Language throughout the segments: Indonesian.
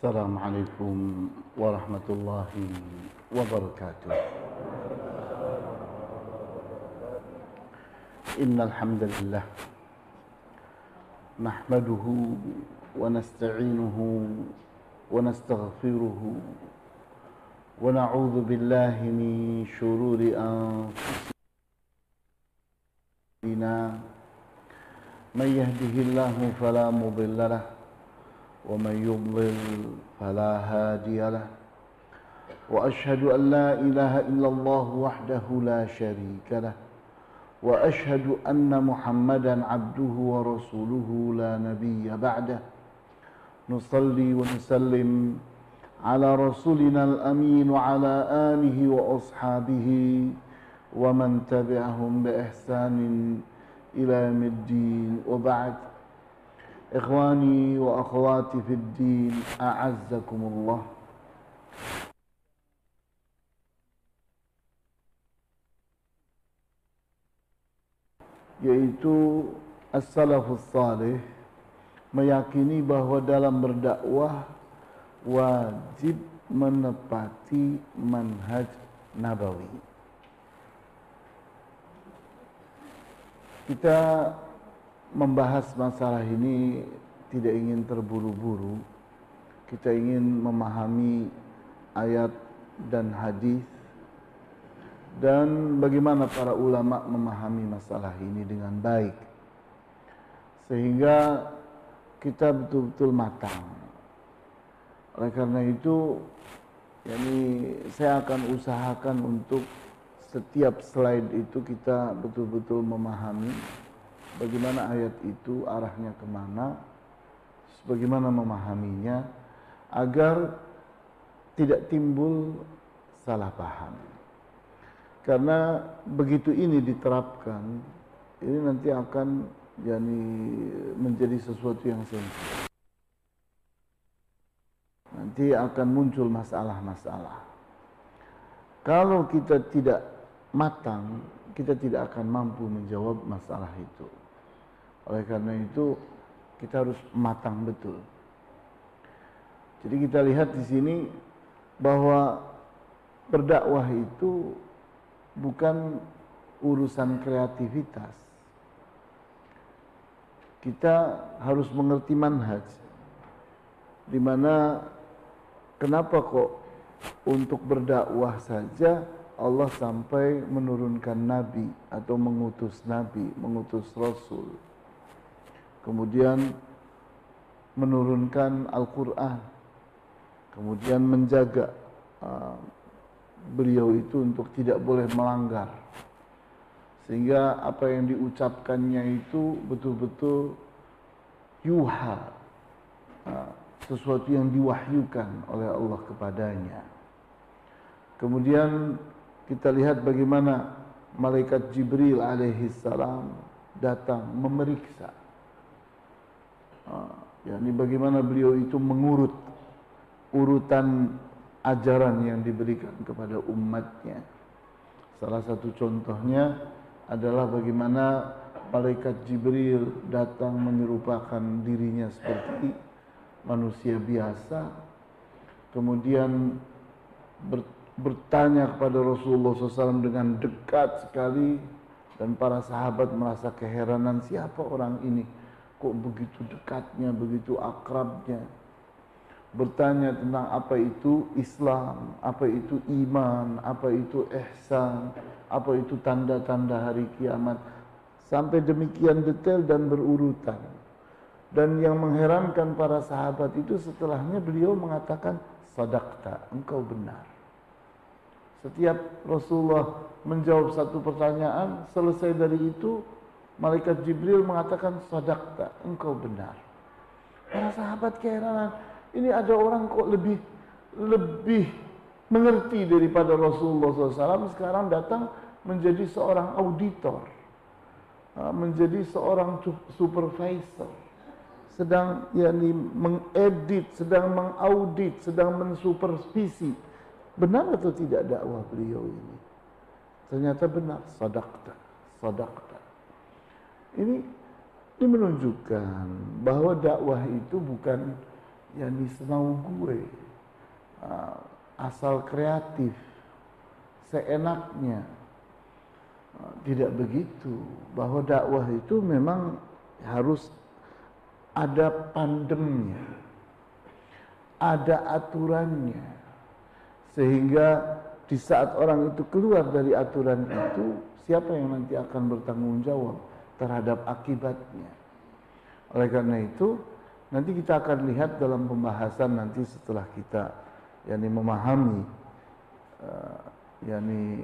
السلام عليكم ورحمة الله وبركاته. إن الحمد لله نحمده ونستعينه ونستغفره ونعوذ بالله من شرور أنفسنا. من يهده الله فلا مضل له ومن يضلل فلا هادي له. وأشهد أن لا إله إلا الله وحده لا شريك له. وأشهد أن محمدا عبده ورسوله لا نبي بعده. نصلي ونسلم على رسولنا الأمين وعلى آله وأصحابه ومن تبعهم بإحسان إلى يوم الدين. وبعد. Ikhwani wa akhwati الدين din, الله Yaitu as-salafus salih meyakini bahwa dalam berdakwah wajib menepati manhaj nabawi. Kita membahas masalah ini tidak ingin terburu-buru. Kita ingin memahami ayat dan hadis dan bagaimana para ulama memahami masalah ini dengan baik. Sehingga kita betul-betul matang. Oleh karena itu, yani saya akan usahakan untuk setiap slide itu kita betul-betul memahami bagaimana ayat itu arahnya ke mana, bagaimana memahaminya, agar tidak timbul salah paham. Karena begitu ini diterapkan, ini nanti akan yani menjadi sesuatu yang sensitif. Nanti akan muncul masalah-masalah. Kalau kita tidak matang, kita tidak akan mampu menjawab masalah itu. Oleh karena itu kita harus matang betul. Jadi kita lihat di sini bahwa berdakwah itu bukan urusan kreativitas. Kita harus mengerti manhaj. Di mana kenapa kok untuk berdakwah saja Allah sampai menurunkan nabi atau mengutus nabi, mengutus rasul kemudian menurunkan Al-Quran, kemudian menjaga uh, beliau itu untuk tidak boleh melanggar, sehingga apa yang diucapkannya itu betul-betul yuha, uh, sesuatu yang diwahyukan oleh Allah kepadanya. Kemudian kita lihat bagaimana malaikat Jibril alaihissalam datang memeriksa Ya, ini bagaimana beliau itu mengurut urutan ajaran yang diberikan kepada umatnya. Salah satu contohnya adalah bagaimana malaikat Jibril datang menyerupakan dirinya seperti manusia biasa, kemudian bertanya kepada Rasulullah SAW dengan dekat sekali dan para sahabat merasa keheranan siapa orang ini kok begitu dekatnya, begitu akrabnya. Bertanya tentang apa itu Islam, apa itu iman, apa itu ihsan, apa itu tanda-tanda hari kiamat. Sampai demikian detail dan berurutan. Dan yang mengherankan para sahabat itu setelahnya beliau mengatakan, Sadaqta, engkau benar. Setiap Rasulullah menjawab satu pertanyaan, selesai dari itu Malaikat Jibril mengatakan sadaqta, engkau benar. Para sahabat keheranan, ini ada orang kok lebih lebih mengerti daripada Rasulullah SAW sekarang datang menjadi seorang auditor, menjadi seorang supervisor, sedang yakni mengedit, sedang mengaudit, sedang mensupervisi. Benar atau tidak dakwah beliau ini? Ternyata benar, sadaqta, sadaqta. Ini ini menunjukkan bahwa dakwah itu bukan yani semau gue. Uh, asal kreatif seenaknya. Uh, tidak begitu. Bahwa dakwah itu memang harus ada pandemnya ada aturannya. Sehingga di saat orang itu keluar dari aturan itu siapa yang nanti akan bertanggung jawab terhadap akibatnya oleh karena itu nanti kita akan lihat dalam pembahasan nanti setelah kita yakni memahami uh, yakni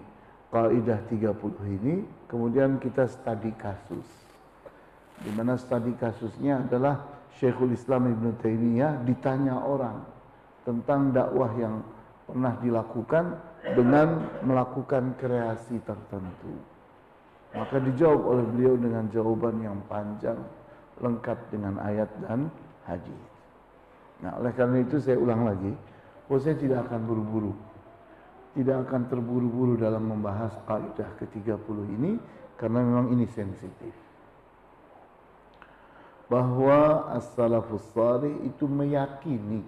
kaidah 30 ini kemudian kita studi kasus di mana studi kasusnya adalah Syekhul Islam Ibn Taimiyah ditanya orang tentang dakwah yang pernah dilakukan dengan melakukan kreasi tertentu. Maka dijawab oleh beliau dengan jawaban yang panjang, lengkap dengan ayat dan hadis. Nah, oleh karena itu saya ulang lagi, bahwa saya tidak akan buru-buru. Tidak akan terburu-buru dalam membahas kaidah ke-30 ini karena memang ini sensitif. Bahwa as-salafus salih itu meyakini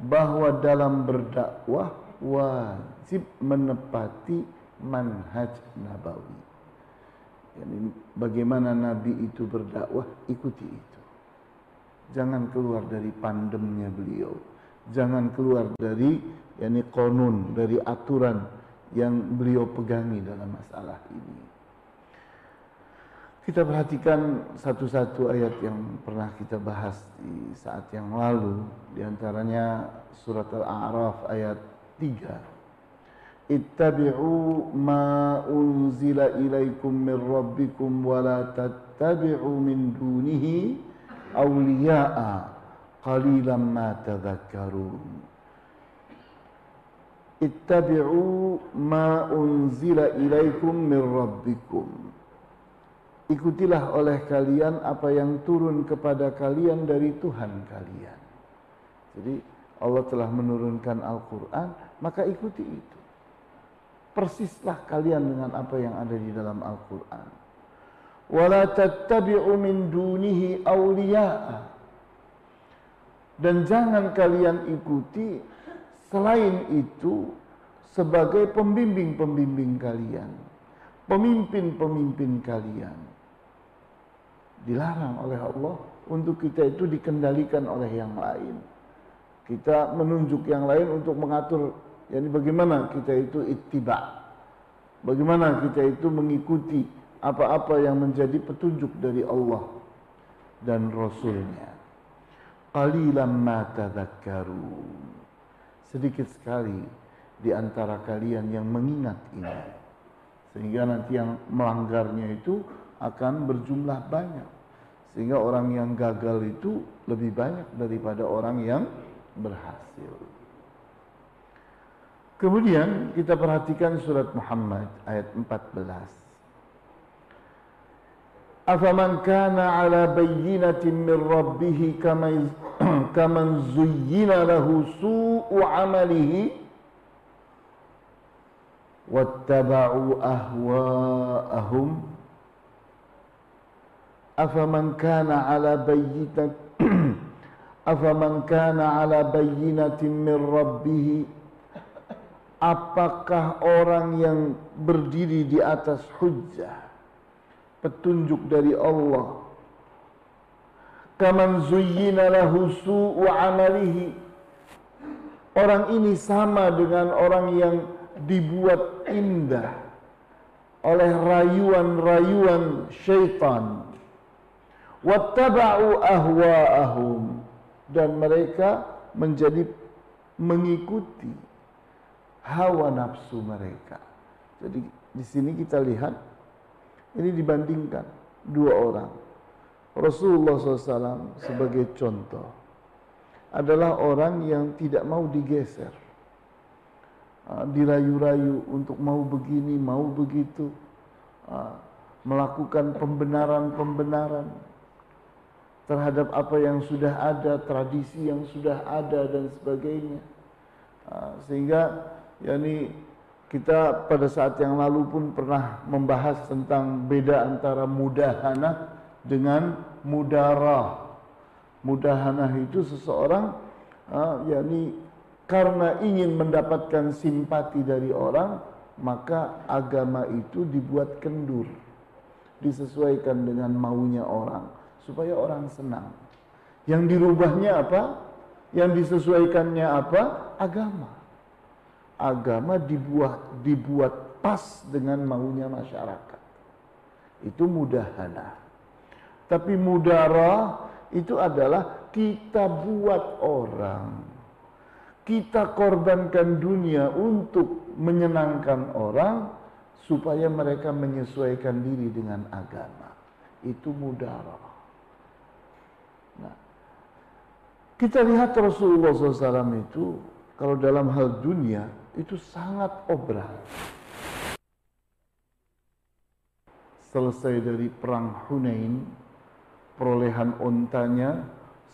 bahwa dalam berdakwah wajib menepati manhaj nabawi. Yani bagaimana Nabi itu berdakwah, ikuti itu. Jangan keluar dari pandemnya beliau. Jangan keluar dari yani konun, dari aturan yang beliau pegangi dalam masalah ini. Kita perhatikan satu-satu ayat yang pernah kita bahas di saat yang lalu, di antaranya surat Al-A'raf ayat 3. Ittabi'u ma unzila ilaikum min rabbikum wa la tattabi'u min dunihi awliya'a qalilan ma tadhakkarun. Ittabi'u ma unzila ilaikum min rabbikum Ikutilah oleh kalian apa yang turun kepada kalian dari Tuhan kalian. Jadi Allah telah menurunkan Al-Quran, maka ikuti itu. Persislah kalian dengan apa yang ada di dalam Al-Quran. Wala tattabi'u min dunihi awliya'a. Dan jangan kalian ikuti selain itu sebagai pembimbing-pembimbing kalian. Pemimpin-pemimpin kalian dilarang oleh Allah untuk kita itu dikendalikan oleh yang lain. Kita menunjuk yang lain untuk mengatur yani bagaimana kita itu ittiba. Bagaimana kita itu mengikuti apa-apa yang menjadi petunjuk dari Allah dan Rasulnya. Qalilan ma tadhakkarun. Sedikit sekali di antara kalian yang mengingat ini. Sehingga nanti yang melanggarnya itu akan berjumlah banyak. Sehingga orang yang gagal itu lebih banyak daripada orang yang berhasil. Kemudian kita perhatikan surat Muhammad ayat 14. Afaman kana ala bayyinatin min rabbih kaman zuyyina lahu su'u amalihi wattaba'u ahwa'ahum afaman kana ala bayyinat afaman kana ala bayyinatin min rabbih apakah orang yang berdiri di atas hujjah petunjuk dari Allah? Kaman zuyyina lahu su'u amalihi. Orang ini sama dengan orang yang dibuat indah oleh rayuan-rayuan syaitan. Wattaba'u ahwa'ahum. Dan mereka menjadi mengikuti hawa nafsu mereka. Jadi di sini kita lihat ini dibandingkan dua orang. Rasulullah SAW sebagai contoh adalah orang yang tidak mau digeser. Ah, dirayu-rayu untuk mau begini, mau begitu. Ah, melakukan pembenaran-pembenaran terhadap apa yang sudah ada, tradisi yang sudah ada dan sebagainya. Ah, sehingga yakni kita pada saat yang lalu pun pernah membahas tentang beda antara mudahana dengan mudarah. Mudahanah itu seseorang uh, yakni karena ingin mendapatkan simpati dari orang, maka agama itu dibuat kendur, disesuaikan dengan maunya orang supaya orang senang. Yang dirubahnya apa? Yang disesuaikannya apa? Agama. Agama dibuat dibuat pas dengan maunya masyarakat. Itu mudahana. Tapi mudarah itu adalah kita buat orang. Kita korbankan dunia untuk menyenangkan orang supaya mereka menyesuaikan diri dengan agama. Itu mudarah. Nah, kita lihat Rasulullah SAW itu kalau dalam hal dunia itu sangat obral. Selesai dari perang Hunain, perolehan ontanya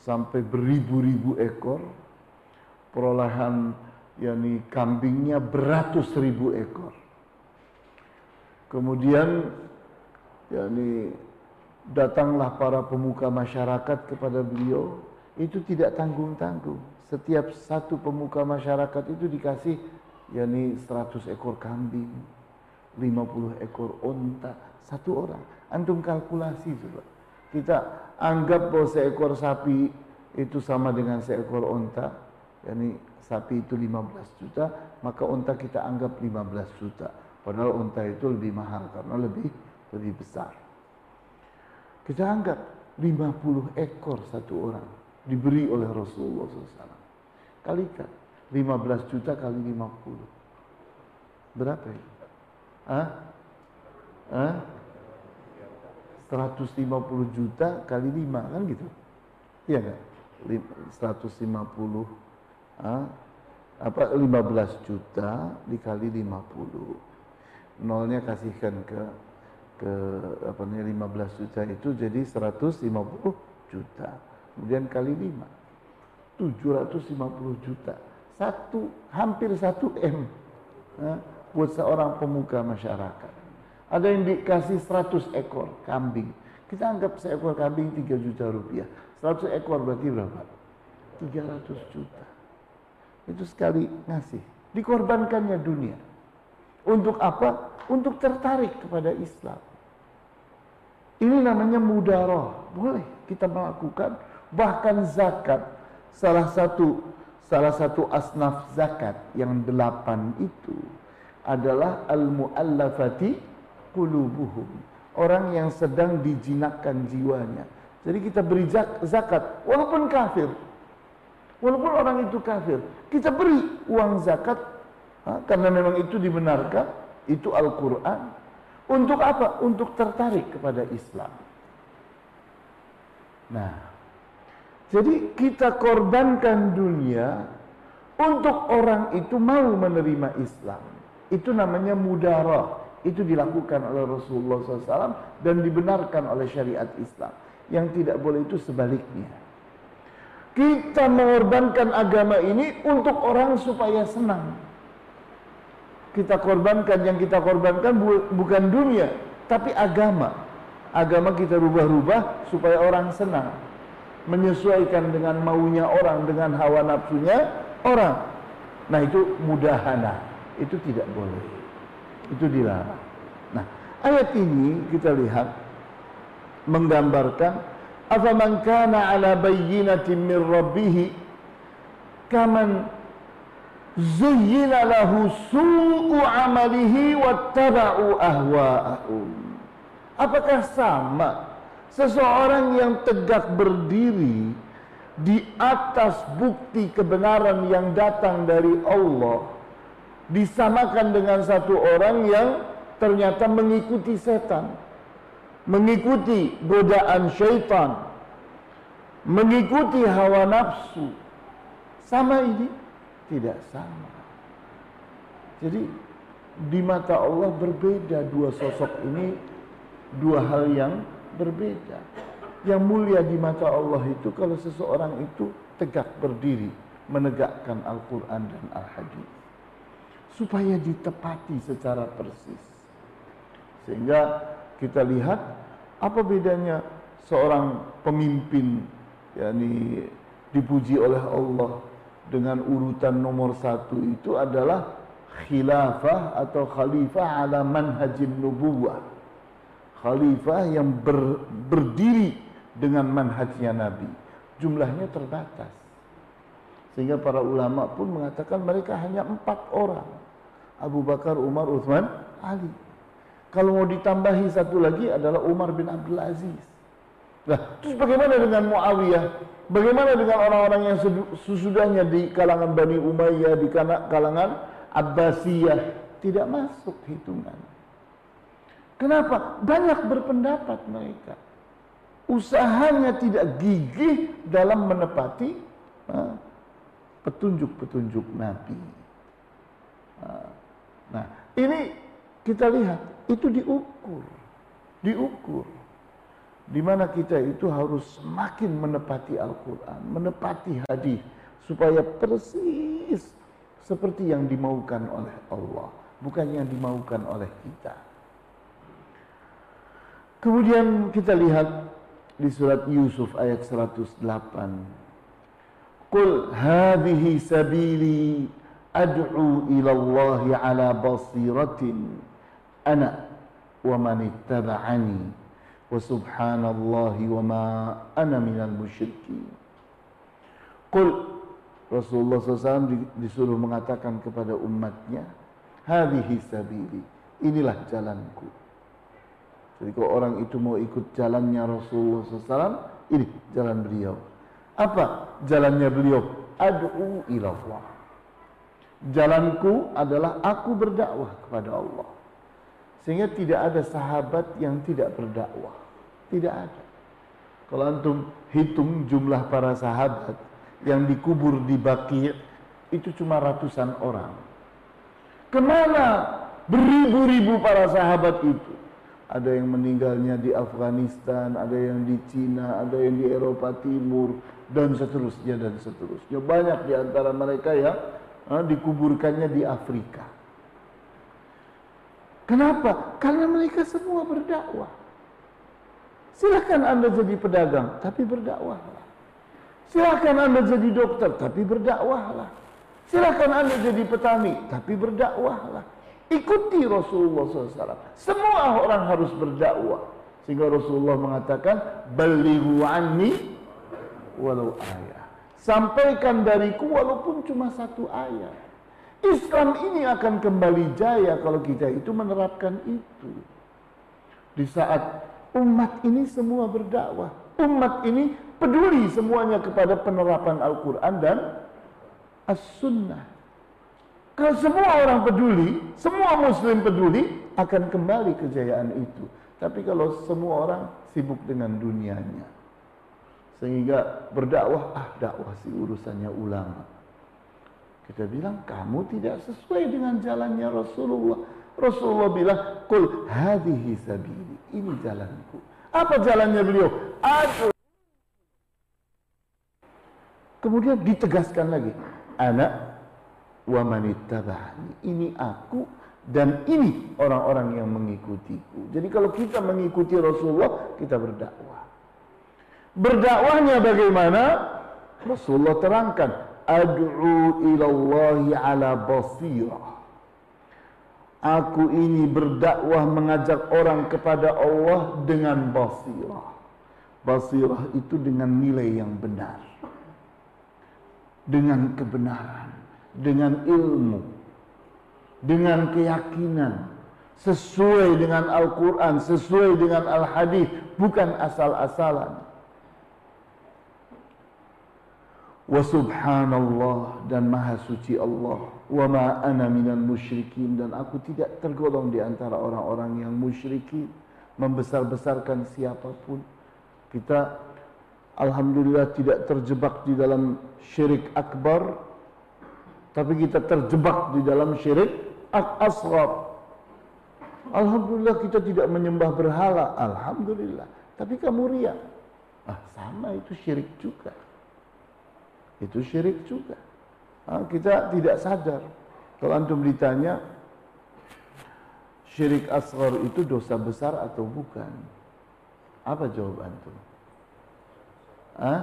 sampai beribu-ribu ekor, perolehan yakni kambingnya beratus ribu ekor. Kemudian yakni datanglah para pemuka masyarakat kepada beliau itu tidak tanggung-tanggung. Setiap satu pemuka masyarakat itu dikasih yakni 100 ekor kambing, 50 ekor onta, satu orang. Antum kalkulasi coba. Kita anggap bahwa seekor sapi itu sama dengan seekor onta, yakni sapi itu 15 juta, maka onta kita anggap 15 juta. Padahal onta itu lebih mahal karena lebih lebih besar. Kita anggap 50 ekor satu orang diberi oleh Rasulullah SAW. Kalikan 15 juta kali 50. Berapa itu? Hah? Hah? 150 juta kali 5 kan gitu. Iya enggak? 150 ah, apa 15 juta dikali 50. Nolnya kasihkan ke ke apa namanya 15 juta itu jadi 150 juta. Kemudian kali 5 750 juta. Satu hampir satu M nah, buat seorang pemuka masyarakat. Ada yang dikasih 100 ekor kambing. Kita anggap seekor kambing 3 juta rupiah. 100 ekor berarti berapa? 300 juta. Itu sekali ngasih. Dikorbankannya dunia. Untuk apa? Untuk tertarik kepada Islam. Ini namanya mudaroh. Boleh kita melakukan. Bahkan zakat. Salah satu salah satu asnaf zakat yang delapan itu adalah al-mu'allafati qulubuhum. Orang yang sedang dijinakkan jiwanya. Jadi kita beri zakat walaupun kafir. Walaupun orang itu kafir, kita beri uang zakat Ha? Karena memang itu dibenarkan, itu Al-Quran. Untuk apa? Untuk tertarik kepada Islam. Nah, jadi kita korbankan dunia untuk orang itu mau menerima Islam. Itu namanya mudarah. Itu dilakukan oleh Rasulullah SAW dan dibenarkan oleh syariat Islam. Yang tidak boleh itu sebaliknya. Kita mengorbankan agama ini untuk orang supaya senang kita korbankan yang kita korbankan bu bukan dunia tapi agama agama kita rubah-rubah supaya orang senang menyesuaikan dengan maunya orang dengan hawa nafsunya orang. Nah itu mudahana. Itu tidak boleh. Itu dilarang. Nah ayat ini kita lihat menggambarkan afaman kana ala bayyinatin min rabbih kaman zuyyina lahu su'u amalihi wattaba'u ahwa'ahum. Apakah sama seseorang yang tegak berdiri di atas bukti kebenaran yang datang dari Allah disamakan dengan satu orang yang ternyata mengikuti setan, mengikuti godaan syaitan, mengikuti hawa nafsu. Sama ini tidak sama. Jadi di mata Allah berbeda dua sosok ini dua hal yang berbeda. Yang mulia di mata Allah itu kalau seseorang itu tegak berdiri menegakkan Al-Quran dan Al-Hadis supaya ditepati secara persis. Sehingga kita lihat apa bedanya seorang pemimpin yakni dipuji oleh Allah dengan urutan nomor satu itu adalah khilafah atau khalifah ala manhajin nubuwah khalifah yang ber, berdiri dengan manhajnya Nabi jumlahnya terbatas sehingga para ulama pun mengatakan mereka hanya empat orang Abu Bakar, Umar, Uthman, Ali kalau mau ditambahi satu lagi adalah Umar bin Abdul Aziz Nah, terus bagaimana dengan Muawiyah? Bagaimana dengan orang-orang yang sesudahnya di kalangan Bani Umayyah, di kalangan Abbasiyah? Tidak masuk hitungan. Kenapa? Banyak berpendapat mereka. Usahanya tidak gigih dalam menepati petunjuk-petunjuk Nabi. Nah, ini kita lihat, itu diukur. Diukur di mana kita itu harus semakin menepati Al-Quran, menepati hadis supaya persis seperti yang dimaukan oleh Allah, bukan yang dimaukan oleh kita. Kemudian kita lihat di surat Yusuf ayat 108. Qul hadhihi sabili ad'u ila Allah ala basiratin ana wa man ittaba'ani wa subhanallahi wa ma ana minal musyrikin. Qul Rasulullah SAW disuruh mengatakan kepada umatnya, Hadihi sabili, inilah jalanku. Jadi kalau orang itu mau ikut jalannya Rasulullah SAW, ini jalan beliau. Apa jalannya beliau? Ad'u ilallah. Jalanku adalah aku berdakwah kepada Allah. Sehingga tidak ada sahabat yang tidak berdakwah. Tidak ada. Kalau antum hitung jumlah para sahabat yang dikubur di Baqi itu cuma ratusan orang. Ke mana beribu-ribu para sahabat itu? Ada yang meninggalnya di Afghanistan, ada yang di Cina, ada yang di Eropa Timur, dan seterusnya dan seterusnya. Banyak di antara mereka yang eh, dikuburkannya di Afrika. Kenapa? Karena mereka semua berdakwah. Silahkan Anda jadi pedagang, tapi berdakwahlah. Silahkan Anda jadi dokter, tapi berdakwahlah. Silahkan Anda jadi petani, tapi berdakwahlah. Ikuti Rasulullah SAW. Semua orang harus berdakwah. Sehingga Rasulullah mengatakan, Balighu anni walau ayat. Sampaikan dariku walaupun cuma satu ayat. Islam ini akan kembali jaya kalau kita itu menerapkan itu. Di saat umat ini semua berdakwah, umat ini peduli semuanya kepada penerapan Al-Quran dan As-Sunnah. Kalau semua orang peduli, semua muslim peduli, akan kembali kejayaan itu. Tapi kalau semua orang sibuk dengan dunianya, sehingga berdakwah, ah dakwah sih urusannya ulama kita bilang kamu tidak sesuai dengan jalannya Rasulullah. Rasulullah bilang, "Qul hadhihi sabili." Ini jalanku. Apa jalannya beliau? Aku. Kemudian ditegaskan lagi, anak wa manittaba'ani. Ini aku dan ini orang-orang yang mengikutiku. Jadi kalau kita mengikuti Rasulullah, kita berdakwah. Berdakwahnya bagaimana? Rasulullah terangkan, ad'u ilallahi ala basirah. Aku ini berdakwah mengajak orang kepada Allah dengan basirah. Basirah itu dengan nilai yang benar. Dengan kebenaran, dengan ilmu, dengan keyakinan, sesuai dengan Al-Quran, sesuai dengan Al-Hadis, bukan asal-asalan. wa subhanallah dan maha suci Allah wa ma ana minal musyrikin dan aku tidak tergolong di antara orang-orang yang musyrikin membesar-besarkan siapa pun kita alhamdulillah tidak terjebak di dalam syirik akbar tapi kita terjebak di dalam syirik asghar alhamdulillah kita tidak menyembah berhala alhamdulillah tapi kamu riya ah sama itu syirik juga itu syirik juga. Nah, kita tidak sadar. Kalau antum ditanya, syirik asghar itu dosa besar atau bukan? Apa jawab antum? Hah?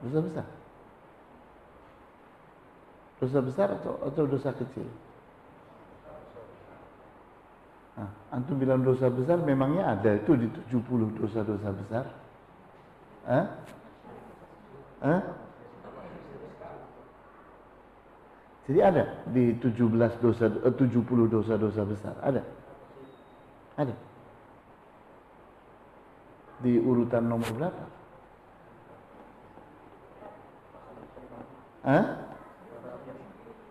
Dosa besar. Dosa besar atau, atau dosa kecil? Nah, antum bilang dosa besar memangnya ada itu di 70 dosa-dosa besar? Hah? Hah? Jadi ada di 17 dosa 70 eh, dosa-dosa besar. Ada? Ada. Di urutan nomor berapa? Hah?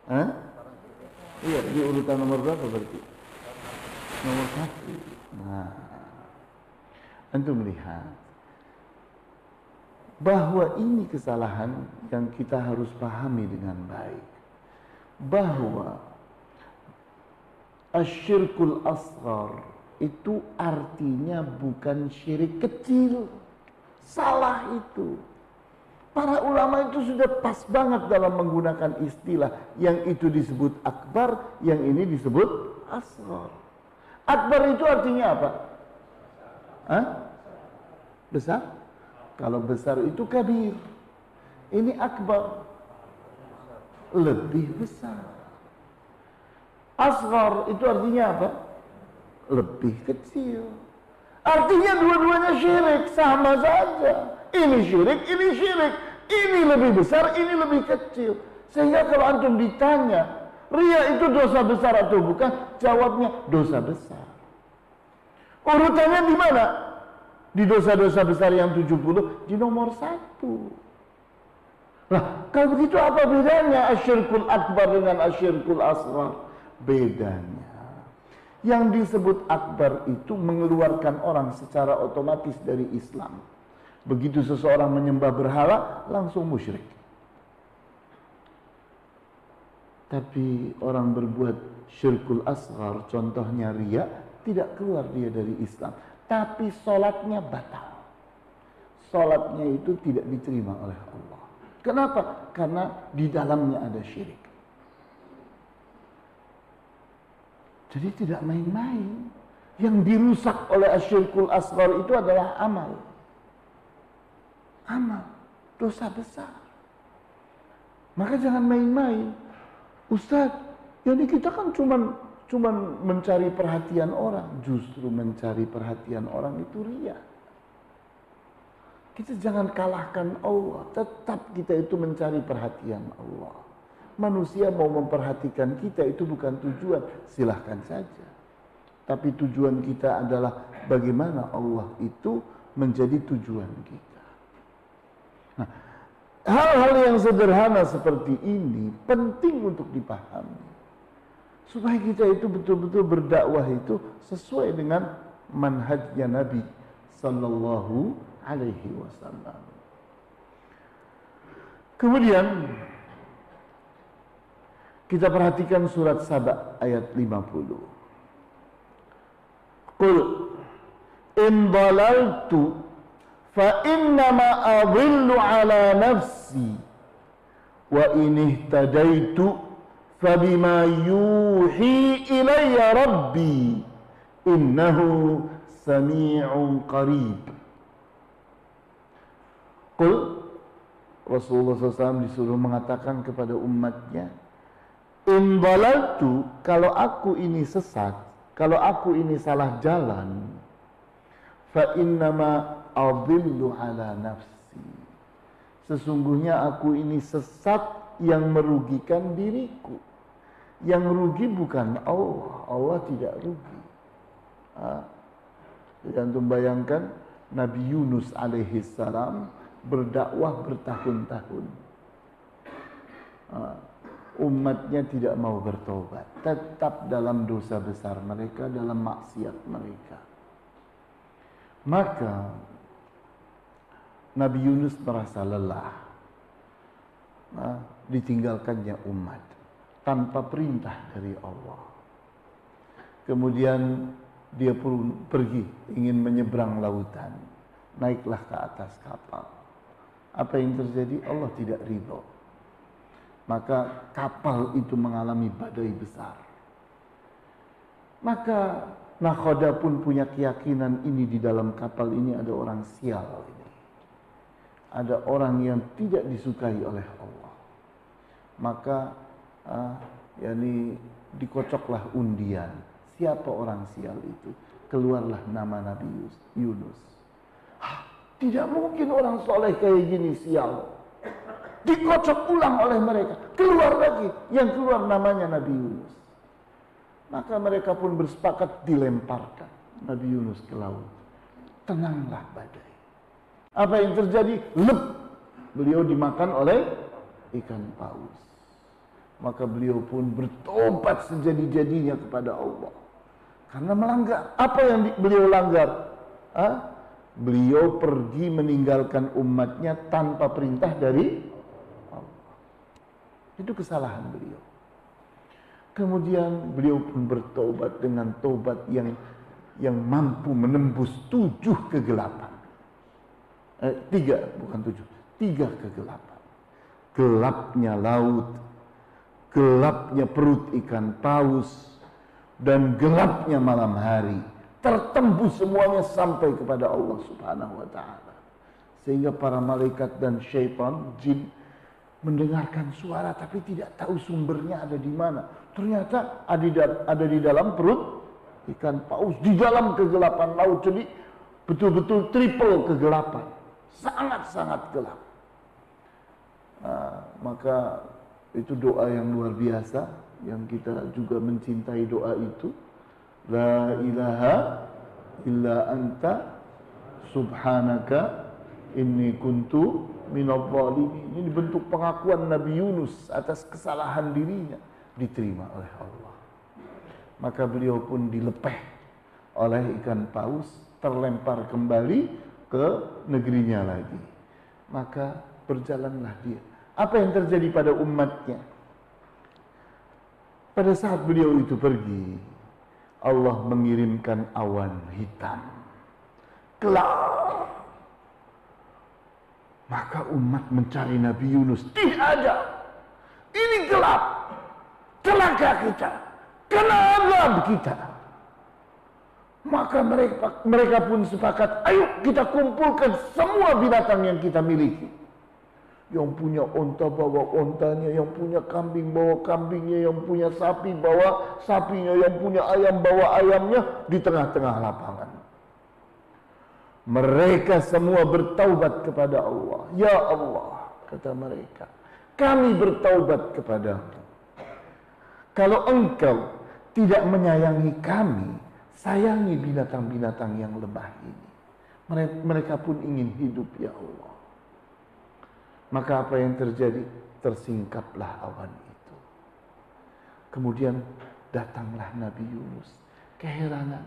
Hah? Iya, di urutan nomor berapa berarti? Nomor satu. Nah, antum melihat bahwa ini kesalahan yang kita harus pahami dengan baik bahwa asyirkul asghar itu artinya bukan syirik kecil. Salah itu. Para ulama itu sudah pas banget dalam menggunakan istilah yang itu disebut akbar, yang ini disebut asghar. Akbar itu artinya apa? Hah? Besar? Kalau besar itu kabir. Ini akbar lebih besar. Asghar itu artinya apa? Lebih kecil. Artinya dua-duanya syirik, sama saja. Ini syirik, ini syirik. Ini lebih besar, ini lebih kecil. Sehingga kalau antum ditanya, ria itu dosa besar atau bukan? Jawabnya dosa besar. Urutannya di mana? Di dosa-dosa besar yang 70, di nomor satu. Nah, kalau begitu apa bedanya asyirkul akbar dengan asyirkul asghar? Bedanya. Yang disebut akbar itu mengeluarkan orang secara otomatis dari Islam. Begitu seseorang menyembah berhala, langsung musyrik. Tapi orang berbuat syirkul asghar, contohnya ria, tidak keluar dia dari Islam. Tapi sholatnya batal. Sholatnya itu tidak diterima oleh Allah. Kenapa? Karena di dalamnya ada syirik. Jadi tidak main-main. Yang dirusak oleh asyirkul asghar itu adalah amal. Amal. Dosa besar. Maka jangan main-main. Ustaz, jadi kita kan cuman cuman mencari perhatian orang. Justru mencari perhatian orang itu riak. Kita jangan kalahkan Allah. Tetap kita itu mencari perhatian Allah. Manusia mau memperhatikan kita itu bukan tujuan. Silahkan saja. Tapi tujuan kita adalah bagaimana Allah itu menjadi tujuan kita. Hal-hal yang sederhana seperti ini penting untuk dipahami. Supaya kita itu betul-betul berdakwah itu sesuai dengan manhajnya Nabi sallallahu alaihi wasallam. Kemudian kita perhatikan surat Saba ayat 50. Qul in dalaltu fa innama adhillu ala nafsi wa in ihtadaitu fabima yuhi ilayya rabbi innahu sami'un qarib Qul Rasulullah SAW disuruh mengatakan kepada umatnya In balaltu kalau aku ini sesat kalau aku ini salah jalan fa innama adillu ala nafsi sesungguhnya aku ini sesat yang merugikan diriku yang rugi bukan Allah Allah tidak rugi ha? dan bayangkan Nabi Yunus alaihi salam berdakwah bertahun-tahun. Ah, umatnya tidak mau bertobat, tetap dalam dosa besar mereka, dalam maksiat mereka. Maka Nabi Yunus merasa lelah, nah, ditinggalkannya umat tanpa perintah dari Allah. Kemudian dia pun pergi ingin menyeberang lautan, naiklah ke atas kapal apa yang terjadi? Allah tidak ridho. Maka kapal itu mengalami badai besar. Maka Nakhoda pun punya keyakinan ini di dalam kapal ini ada orang sial ini. Ada orang yang tidak disukai oleh Allah. Maka uh, yakni dikocoklah undian. Siapa orang sial itu? Keluarlah nama Nabi Yunus. Hah, tidak mungkin orang soleh kayak gini sial. Dikocok ulang oleh mereka. Keluar lagi. Yang keluar namanya Nabi Yunus. Maka mereka pun bersepakat dilemparkan Nabi Yunus ke laut. Tenanglah badai. Apa yang terjadi? Lep. Beliau dimakan oleh ikan paus. Maka beliau pun bertobat sejadi-jadinya kepada Allah. Karena melanggar. Apa yang beliau langgar? Hah? Beliau pergi meninggalkan umatnya tanpa perintah dari Allah. Itu kesalahan beliau. Kemudian beliau pun bertobat dengan tobat yang yang mampu menembus tujuh kegelapan. Eh, tiga, bukan tujuh. Tiga kegelapan. Gelapnya laut, gelapnya perut ikan paus, dan gelapnya malam hari. Tertembus semuanya sampai kepada Allah subhanahu wa ta'ala. Sehingga para malaikat dan syaitan, jin, mendengarkan suara tapi tidak tahu sumbernya ada di mana. Ternyata ada di dalam perut ikan paus di dalam kegelapan laut. Jadi betul-betul triple kegelapan. Sangat-sangat gelap. Nah, maka itu doa yang luar biasa yang kita juga mencintai doa itu. La ilaha illa anta subhanaka inni kuntu minadh Ini bentuk pengakuan Nabi Yunus atas kesalahan dirinya diterima oleh Allah maka beliau pun dilepeh oleh ikan paus terlempar kembali ke negerinya lagi. Maka berjalanlah dia. Apa yang terjadi pada umatnya? Pada saat beliau itu pergi Allah mengirimkan awan hitam. Gelap maka umat mencari Nabi Yunus. Tidak ada. Ini gelap. Celaka kita. Kena azab kita. Maka mereka mereka pun sepakat, ayo kita kumpulkan semua binatang yang kita miliki. Yang punya onta bawa ontanya, yang punya kambing bawa kambingnya, yang punya sapi bawa sapinya, yang punya ayam bawa ayamnya di tengah-tengah lapangan. Mereka semua bertaubat kepada Allah. Ya Allah, kata mereka, kami bertaubat kepadamu. Kalau engkau tidak menyayangi kami, sayangi binatang-binatang yang lemah ini. Mereka pun ingin hidup ya Allah. Maka apa yang terjadi? Tersingkaplah awan itu. Kemudian datanglah Nabi Yunus. Keheranan.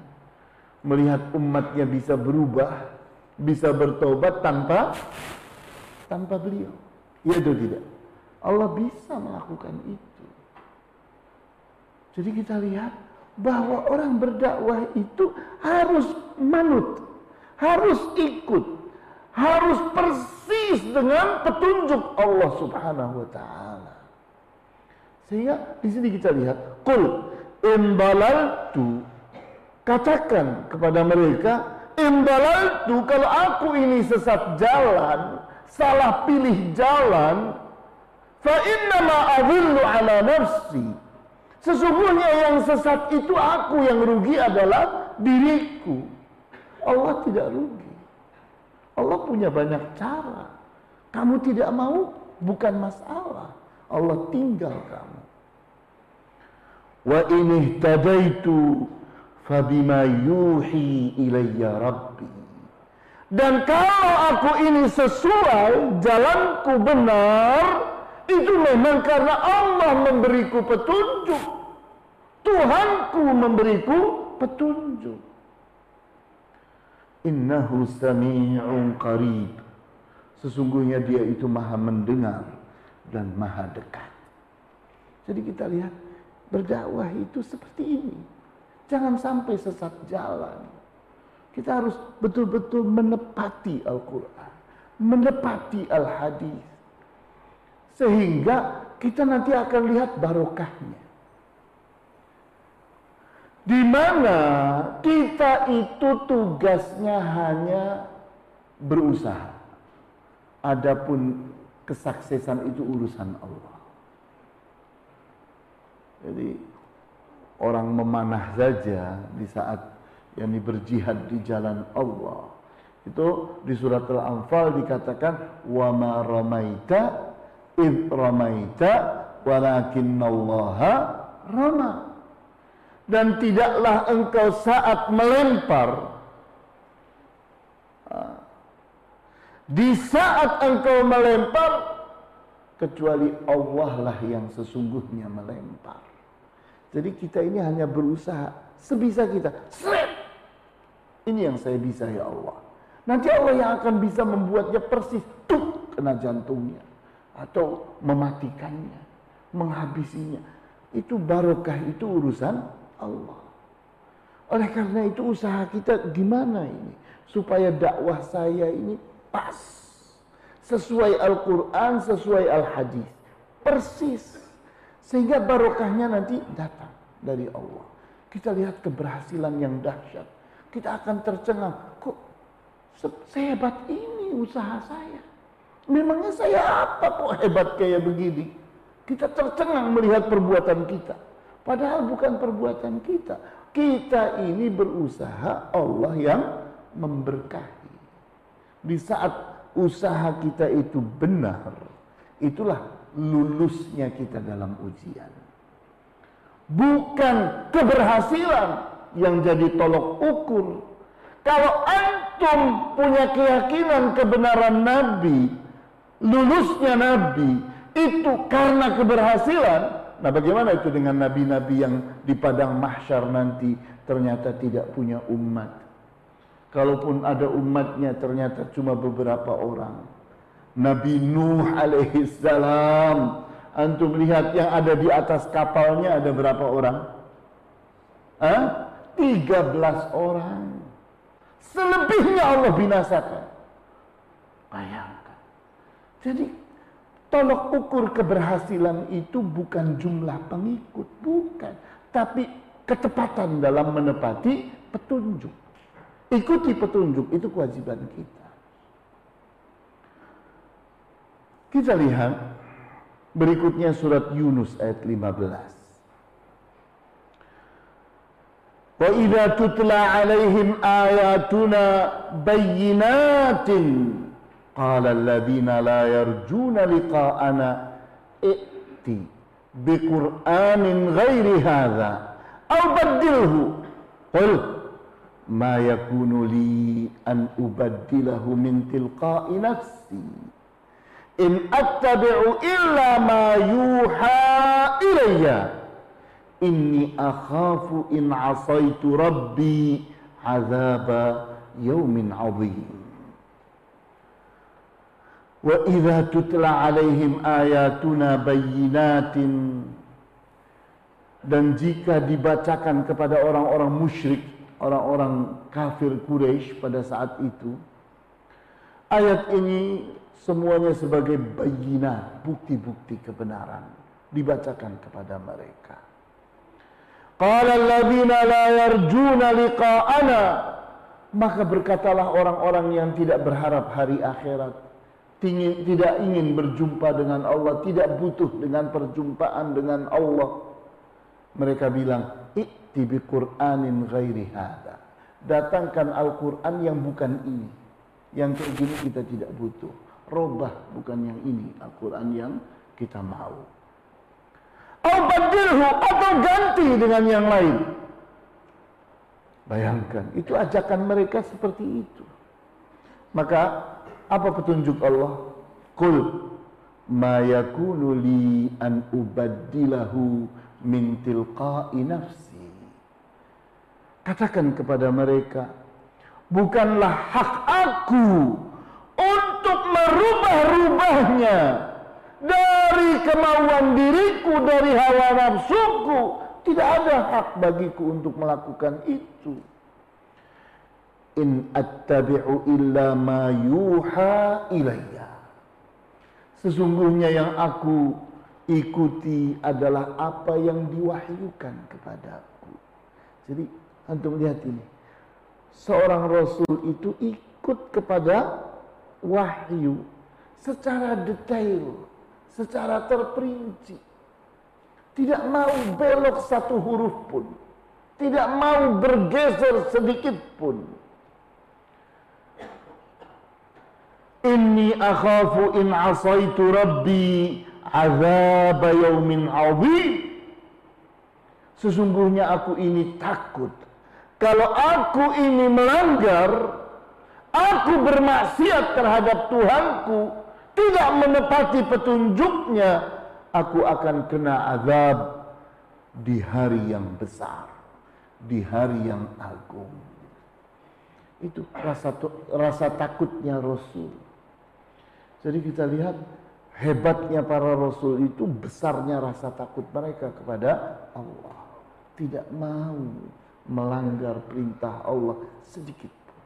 Melihat umatnya bisa berubah. Bisa bertobat tanpa tanpa beliau. Ya itu tidak. Allah bisa melakukan itu. Jadi kita lihat bahwa orang berdakwah itu harus manut, harus ikut, harus persis dengan petunjuk Allah Subhanahu wa taala. Sehingga di sini kita lihat, "Qul imbalaltu" katakan kepada mereka, "Imbalaltu kalau aku ini sesat jalan, salah pilih jalan, fa inna ma adhillu ala nafsi." Sesungguhnya yang sesat itu aku yang rugi adalah diriku. Allah tidak rugi. Allah punya banyak cara. Kamu tidak mau bukan masalah. Allah tinggal kamu. Wa ini tadaitu fabima yuhi ilayya rabbi. Dan kalau aku ini sesuai jalanku benar, itu memang karena Allah memberiku petunjuk. Tuhanku memberiku petunjuk. Innahu sami'un qarib. Sesungguhnya dia itu maha mendengar dan maha dekat. Jadi kita lihat berdakwah itu seperti ini. Jangan sampai sesat jalan. Kita harus betul-betul menepati Al-Quran. Menepati Al-Hadis sehingga kita nanti akan lihat barokahnya. Di mana kita itu tugasnya hanya berusaha. Adapun kesuksesan itu urusan Allah. Jadi orang memanah saja di saat yang berjihad di jalan Allah. Itu di surat Al-Anfal dikatakan wa ma ramaita id ramaita walakinallaha rama. Dan tidaklah engkau saat melempar di saat engkau melempar kecuali Allah lah yang sesungguhnya melempar. Jadi kita ini hanya berusaha sebisa kita. Seret. Ini yang saya bisa ya Allah. Nanti Allah yang akan bisa membuatnya persis tuk kena jantungnya atau mematikannya, menghabisinya. Itu barokah itu urusan Allah. Oleh karena itu usaha kita gimana ini supaya dakwah saya ini pas sesuai Al-Quran, sesuai Al-Hadis, persis sehingga barokahnya nanti datang dari Allah. Kita lihat keberhasilan yang dahsyat. Kita akan tercengang. Kok sehebat ini usaha saya? Memangnya saya apa kok hebat kayak begini? Kita tercengang melihat perbuatan kita. Padahal bukan perbuatan kita. Kita ini berusaha Allah yang memberkahi. Di saat usaha kita itu benar, itulah lulusnya kita dalam ujian. Bukan keberhasilan yang jadi tolok ukur. Kalau antum punya keyakinan kebenaran Nabi, lulusnya Nabi, itu karena keberhasilan, nah bagaimana itu dengan nabi-nabi yang di padang mahsyar nanti ternyata tidak punya umat. Kalaupun ada umatnya ternyata cuma beberapa orang Nabi Nuh alaihi salam. Antum lihat yang ada di atas kapalnya ada berapa orang? Hah? 13 orang. Selebihnya Allah binasakan. Bayangkan. Jadi tolok ukur keberhasilan itu bukan jumlah pengikut, bukan, tapi ketepatan dalam menepati petunjuk. Ikuti petunjuk itu kewajiban kita. Kita lihat berikutnya surat Yunus ayat 15. Wa idza tutla alaihim ayatuna bayyinatin qala alladhina la yarjuna liqa'ana i'ti biqur'anin ghairi hadha aw baddilhu qul ma yakunu li an ubaddilahu min tilqa'i nafsi in attabi'u illa ma yuha ilayya inni akhafu in asaitu rabbi azaba yaumin azim wa idza tutla alaihim ayatuna dan jika dibacakan kepada orang-orang musyrik, orang-orang kafir Quraisy pada saat itu, ayat ini semuanya sebagai bayina, bukti-bukti kebenaran dibacakan kepada mereka. Qala alladziina la yarjuna liqa'ana maka berkatalah orang-orang yang tidak berharap hari akhirat, tidak ingin berjumpa dengan Allah, tidak butuh dengan perjumpaan dengan Allah. Mereka bilang, "I'ti bi Qur'anin ghairi hada." Datangkan Al-Qur'an yang bukan ini. Yang kayak gini kita tidak butuh. Robah bukan yang ini Al-Quran yang kita mau. Al-Badilhu atau ganti dengan yang lain. Bayangkan, itu ajakan mereka seperti itu. Maka apa petunjuk Allah? Kul ma yakunu li an ubaddilahu min tilqa'i nafsi. Katakan kepada mereka, bukanlah hak aku untuk merubah-rubahnya dari kemauan diriku, dari hawa nafsuku. Tidak ada hak bagiku untuk melakukan itu. In attabi'u illa ma yuha ilayya. Sesungguhnya yang aku ikuti adalah apa yang diwahyukan kepadaku. Jadi antum lihat ini. Seorang rasul itu ikut kepada wahyu secara detail, secara terperinci. Tidak mau belok satu huruf pun. Tidak mau bergeser sedikit pun. Inni akhafu in asaitu rabbi azab yaumin. Sesungguhnya aku ini takut. Kalau aku ini melanggar, aku bermaksiat terhadap Tuhanku, tidak menepati petunjuknya, aku akan kena azab di hari yang besar, di hari yang agung. Itu rasa rasa takutnya Rasul. Jadi kita lihat hebatnya para rasul itu besarnya rasa takut mereka kepada Allah tidak mau melanggar perintah Allah sedikit pun.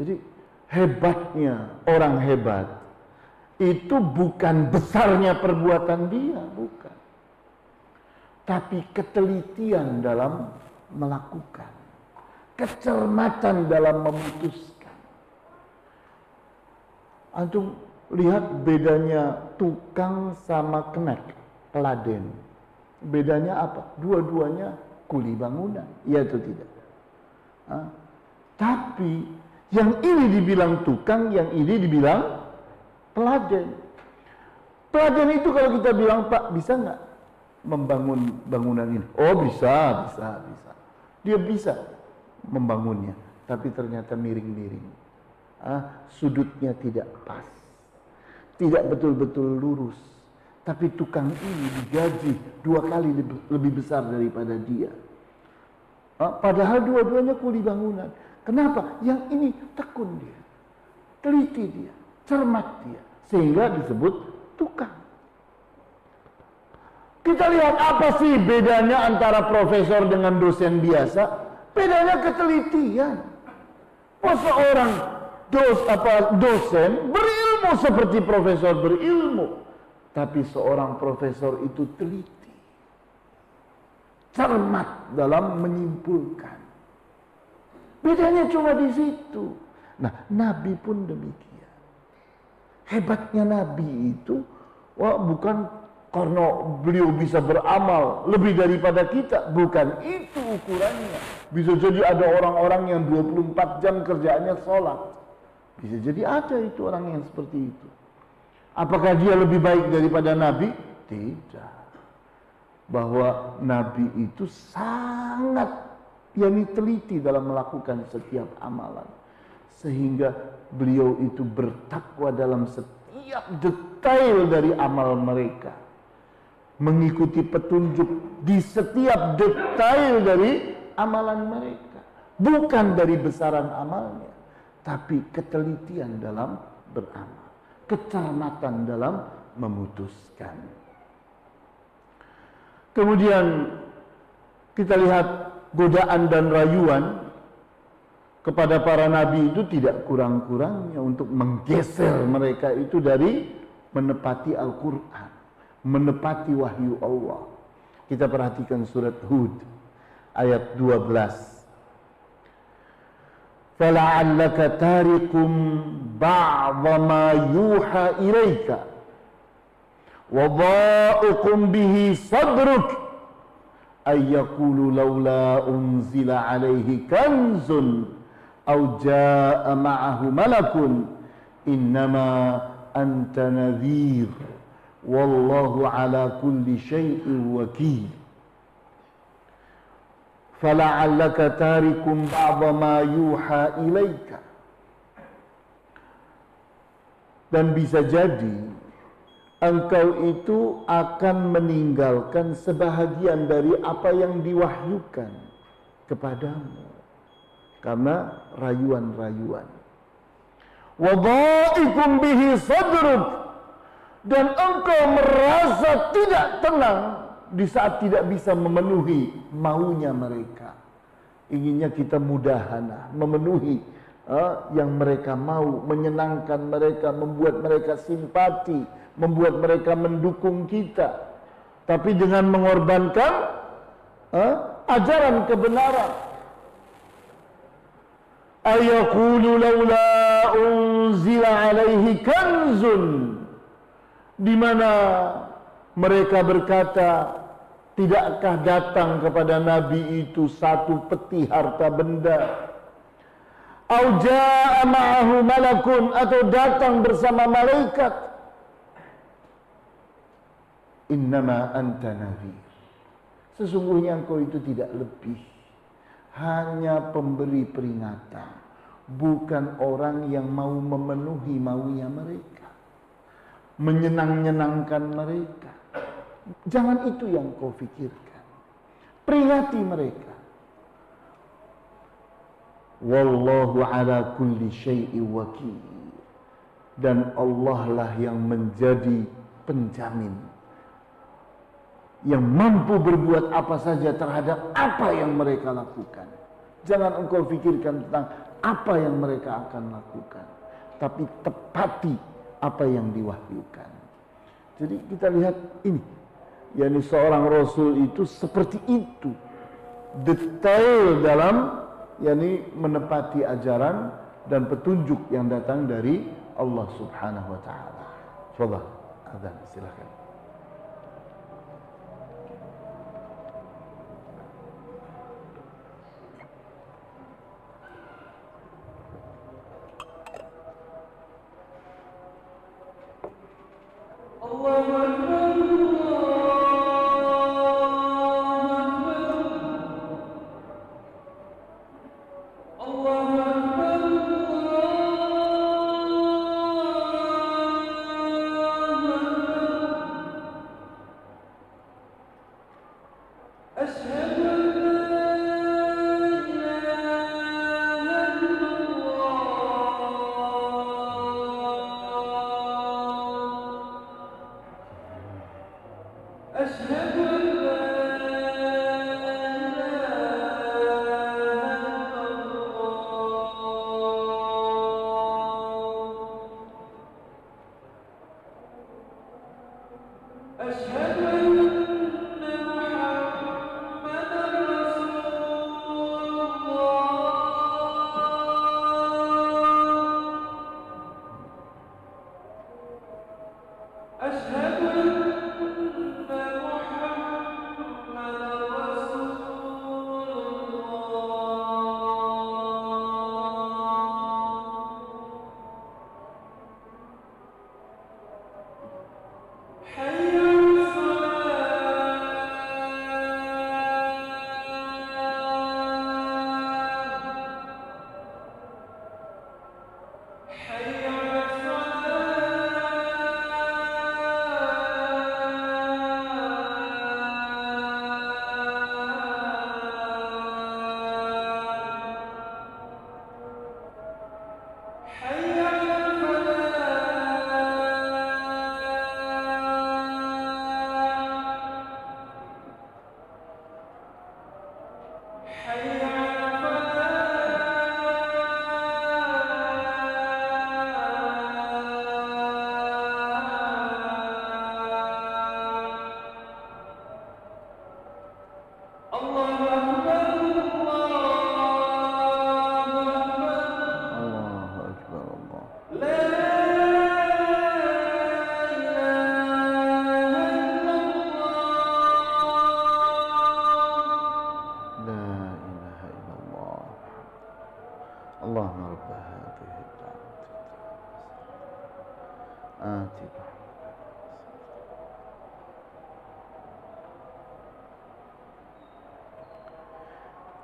Jadi hebatnya orang hebat itu bukan besarnya perbuatan dia, bukan. Tapi ketelitian dalam melakukan. Kecermatan dalam memutuskan. Antum lihat bedanya tukang sama kenek, peladen. Bedanya apa? Dua-duanya kuli bangunan. Iya atau tidak? Hah? Tapi yang ini dibilang tukang, yang ini dibilang teladan. Teladan itu kalau kita bilang, Pak, bisa nggak membangun bangunan ini? Oh bisa, bisa, bisa. Dia bisa membangunnya, tapi ternyata miring-miring. Ah, sudutnya tidak pas. Tidak betul-betul lurus tapi tukang ini digaji dua kali lebih besar daripada dia. Padahal dua-duanya kuli bangunan. Kenapa? Yang ini tekun dia. Teliti dia. Cermat dia. Sehingga disebut tukang. Kita lihat apa sih bedanya antara profesor dengan dosen biasa? Bedanya ketelitian. Oh seorang dos, apa, dosen berilmu seperti profesor berilmu. Tapi seorang profesor itu teliti. Cermat dalam menyimpulkan. Bedanya cuma di situ. Nah, Nabi pun demikian. Hebatnya Nabi itu, wah bukan karena beliau bisa beramal lebih daripada kita. Bukan itu ukurannya. Bisa jadi ada orang-orang yang 24 jam kerjaannya sholat. Bisa jadi ada itu orang yang seperti itu. Apakah dia lebih baik daripada Nabi? Tidak. Bahwa Nabi itu sangat yang teliti dalam melakukan setiap amalan. Sehingga beliau itu bertakwa dalam setiap detail dari amal mereka. Mengikuti petunjuk di setiap detail dari amalan mereka. Bukan dari besaran amalnya. Tapi ketelitian dalam beramal kecermatan dalam memutuskan. Kemudian kita lihat godaan dan rayuan kepada para nabi itu tidak kurang-kurangnya untuk menggeser mereka itu dari menepati Al-Quran, menepati wahyu Allah. Kita perhatikan surat Hud ayat 12. فلعلك تارك بعض ما يوحى إليك. وضائق به صدرك. أن يقول لولا أنزل عليه كنز أو جاء معه ملك. إنما أنت نذير. والله على كل شيء وكيل. Fala'allaka tarikum ba'dha ma yuha ilaika dan bisa jadi engkau itu akan meninggalkan sebahagian dari apa yang diwahyukan kepadamu. Karena rayuan-rayuan. Wadaikum bihi sadruk. Dan engkau merasa tidak tenang di saat tidak bisa memenuhi maunya mereka. Inginnya kita mudahana, memenuhi uh, yang mereka mau, menyenangkan mereka, membuat mereka simpati, membuat mereka mendukung kita. Tapi dengan mengorbankan uh, ajaran kebenaran. Kanzun di mana mereka berkata tidakkah datang kepada nabi itu satu peti harta benda? Au jaa ma'ahu malakun atau datang bersama malaikat? Innama anta nabi sesungguhnya engkau itu tidak lebih hanya pemberi peringatan bukan orang yang mau memenuhi maunya mereka, menyenang-nyenangkan mereka. Jangan itu yang kau pikirkan. Peringati mereka. Wallahu ala kulli syai'i wakil. Dan Allah lah yang menjadi penjamin. Yang mampu berbuat apa saja terhadap apa yang mereka lakukan. Jangan engkau pikirkan tentang apa yang mereka akan lakukan. Tapi tepati apa yang diwahyukan. Jadi kita lihat ini. Yakni seorang rasul itu seperti itu. Detail dalam yakni menepati ajaran dan petunjuk yang datang dari Allah Subhanahu wa taala. Coba azan silakan.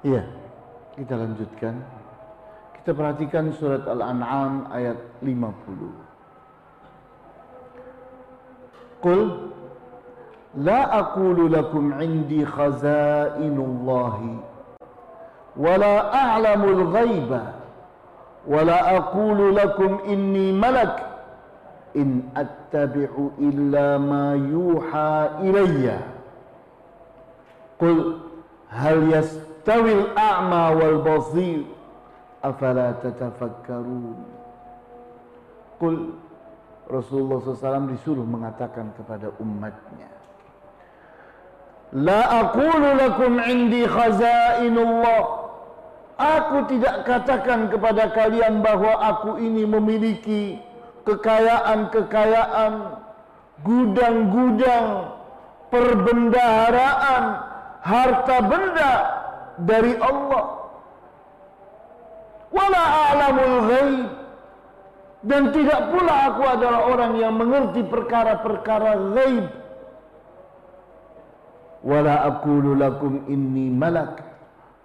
Iya, kita lanjutkan. Kita perhatikan surat Al-An'am ayat 50. Qul la aqulu lakum indi khaza'inullahi wa la a'lamul ghaiba wa la aqulu lakum inni malak in attabi'u illa ma yuha ilayya Qul hal yas yastawil a'ma wal basir. Afala tatafakkarun? Qul Rasulullah SAW disuruh mengatakan kepada umatnya La aqulu lakum indi khazainullah. Aku tidak katakan kepada kalian bahwa aku ini memiliki kekayaan-kekayaan, gudang-gudang, perbendaharaan, harta benda dari Allah. Wala a'lamul ghaib. Dan tidak pula aku adalah orang yang mengerti perkara-perkara ghaib. Wala aqulu lakum inni malak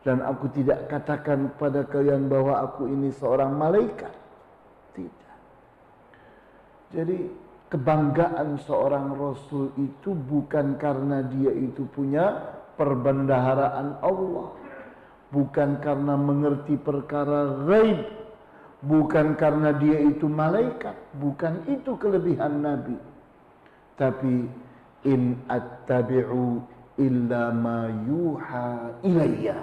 dan aku tidak katakan kepada kalian bahwa aku ini seorang malaikat. Tidak. Jadi kebanggaan seorang rasul itu bukan karena dia itu punya perbendaharaan Allah. Bukan karena mengerti perkara ghaib. Bukan karena dia itu malaikat. Bukan itu kelebihan Nabi. Tapi in attabi'u illa ma yuha ilayya.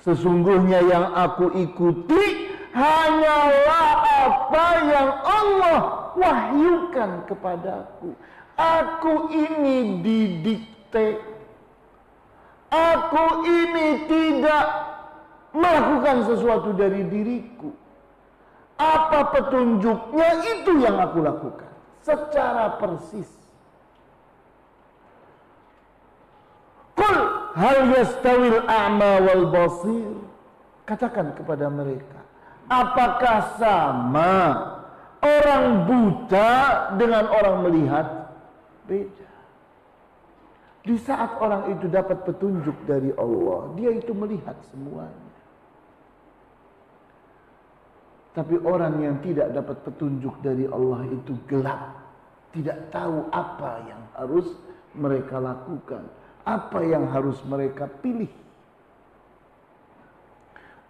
Sesungguhnya yang aku ikuti hanyalah apa yang Allah wahyukan kepadaku. Aku ini didikte. Aku ini tidak melakukan sesuatu dari diriku. Apa petunjuknya itu yang aku lakukan. Secara persis. Kul hal yastawil a'ma wal basir katakan kepada mereka apakah sama orang buta dengan orang melihat beda di saat orang itu dapat petunjuk dari Allah dia itu melihat semuanya tapi orang yang tidak dapat petunjuk dari Allah itu gelap tidak tahu apa yang harus mereka lakukan apa yang harus mereka pilih?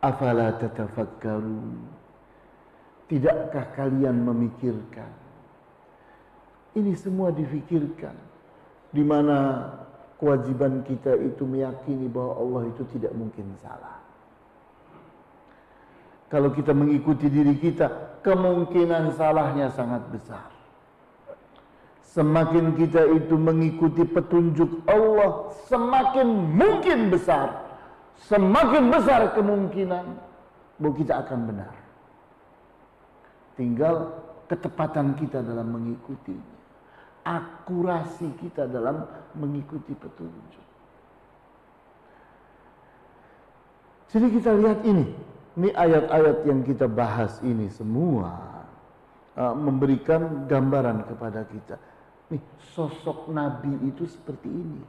Afala tatafakkarun? Tidakkah kalian memikirkan? Ini semua difikirkan. Di mana kewajiban kita itu meyakini bahwa Allah itu tidak mungkin salah. Kalau kita mengikuti diri kita, kemungkinan salahnya sangat besar. Semakin kita itu mengikuti petunjuk Allah, semakin mungkin besar, semakin besar kemungkinan bahwa kita akan benar. Tinggal ketepatan kita dalam mengikutinya, akurasi kita dalam mengikuti petunjuk. Jadi kita lihat ini, ini ayat-ayat yang kita bahas ini semua uh, memberikan gambaran kepada kita Nih, sosok Nabi itu seperti ini.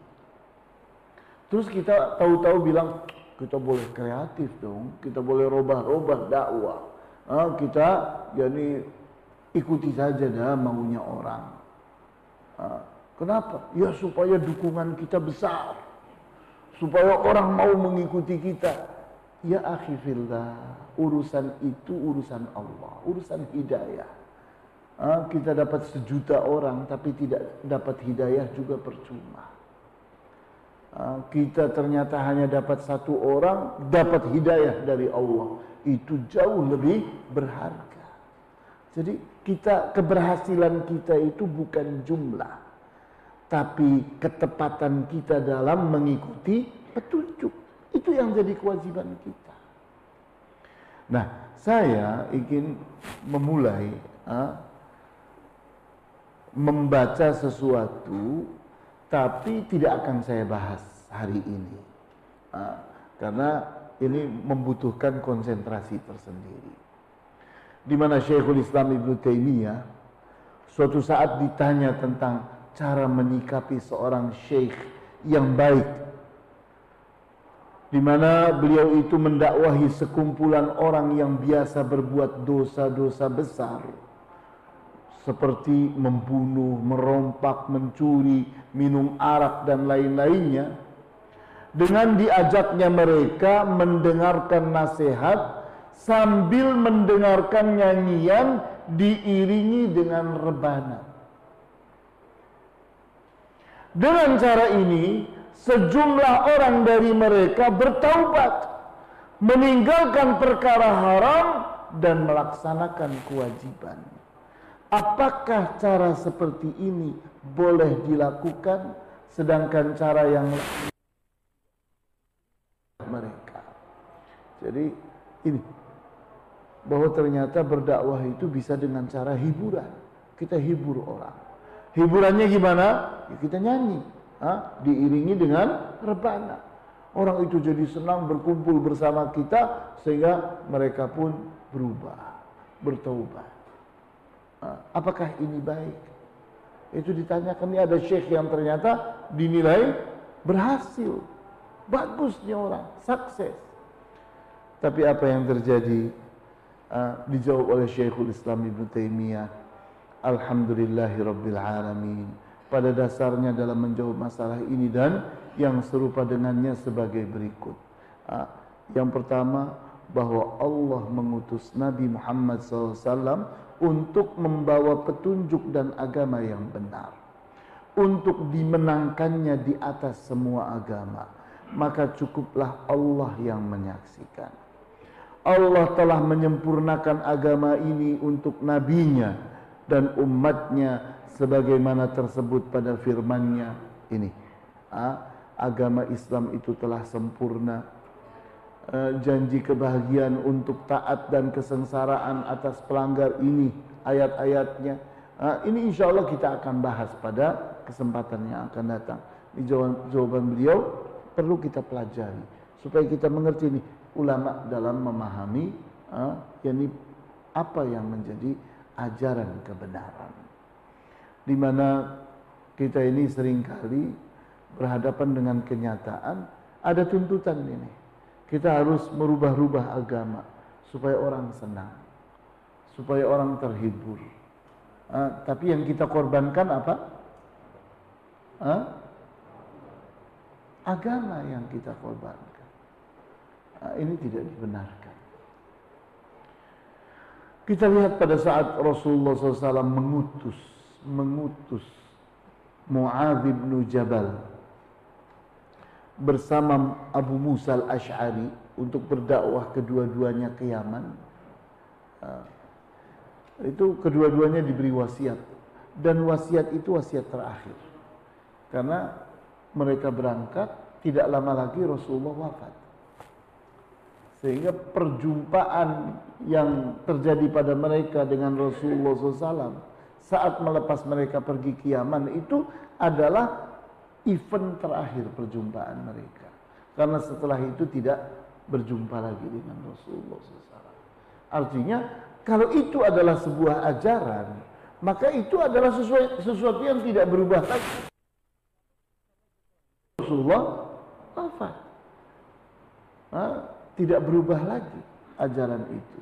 Terus kita tahu-tahu bilang, kita boleh kreatif dong, kita boleh robah-robah dakwah. Ah, kita jadi ikuti saja dah maunya orang. Kenapa? Ya supaya dukungan kita besar. Supaya orang mau mengikuti kita. Ya akhifillah, urusan itu urusan Allah, urusan hidayah. Ah, kita dapat sejuta orang tapi tidak dapat hidayah juga percuma. Kita ternyata hanya dapat satu orang dapat hidayah dari Allah itu jauh lebih berharga. Jadi kita keberhasilan kita itu bukan jumlah tapi ketepatan kita dalam mengikuti petunjuk. Itu yang jadi kewajiban kita. Nah, saya ingin memulai uh, membaca sesuatu tapi tidak akan saya bahas hari ini uh, karena ini membutuhkan konsentrasi tersendiri di mana Syekhul Islam Ibnu Taimiyah suatu saat ditanya tentang cara menyikapi seorang syekh yang baik di mana beliau itu mendakwahi sekumpulan orang yang biasa berbuat dosa-dosa besar seperti membunuh, merompak, mencuri, minum arak dan lain-lainnya. Dengan diajaknya mereka mendengarkan nasihat sambil mendengarkan nyanyian diiringi dengan rebana. Dengan cara ini, sejumlah orang dari mereka bertaubat, meninggalkan perkara haram dan melaksanakan kewajiban. Apakah cara seperti ini boleh dilakukan sedangkan cara yang mereka? Jadi ini bahwa ternyata berdakwah itu bisa dengan cara hiburan. Kita hibur orang. Hiburannya gimana? Ya kita nyanyi, ha? diiringi dengan rebana. Orang itu jadi senang berkumpul bersama kita sehingga mereka pun berubah, bertaubat. Apakah ini baik? Itu ditanyakan ini ada syekh yang ternyata dinilai berhasil. Bagusnya orang, sukses. Tapi apa yang terjadi? Uh, dijawab oleh Syekhul Islam Ibn Taimiyah. Alhamdulillahi Rabbil Alamin. Pada dasarnya dalam menjawab masalah ini dan yang serupa dengannya sebagai berikut. Uh, yang pertama, bahwa Allah mengutus Nabi Muhammad SAW untuk membawa petunjuk dan agama yang benar. Untuk dimenangkannya di atas semua agama. Maka cukuplah Allah yang menyaksikan. Allah telah menyempurnakan agama ini untuk nabinya dan umatnya sebagaimana tersebut pada firman-Nya ini. agama Islam itu telah sempurna. E, janji kebahagiaan untuk taat dan kesengsaraan atas pelanggar ini ayat-ayatnya. ini insya Allah kita akan bahas pada kesempatan yang akan datang. Ini jawaban, jawaban beliau perlu kita pelajari supaya kita mengerti ini ulama dalam memahami uh, yakni apa yang menjadi ajaran kebenaran. Di mana kita ini sering kali berhadapan dengan kenyataan ada tuntutan ini. Kita harus merubah-rubah agama supaya orang senang, supaya orang terhibur. Uh, tapi yang kita korbankan apa? Uh, agama yang kita korbankan. Nah, ini tidak dibenarkan. Kita lihat pada saat Rasulullah SAW mengutus, mengutus Mu'adz bin Jabal bersama Abu Musa al-Ash'ari untuk berdakwah kedua-duanya ke Yaman. Nah, itu kedua-duanya diberi wasiat dan wasiat itu wasiat terakhir. Karena mereka berangkat tidak lama lagi Rasulullah wafat. Sehingga perjumpaan yang terjadi pada mereka dengan Rasulullah SAW saat melepas mereka pergi ke itu adalah event terakhir perjumpaan mereka. Karena setelah itu tidak berjumpa lagi dengan Rasulullah SAW. Artinya kalau itu adalah sebuah ajaran, maka itu adalah sesuatu, sesuatu yang tidak berubah lagi. Rasulullah wafat tidak berubah lagi ajaran itu.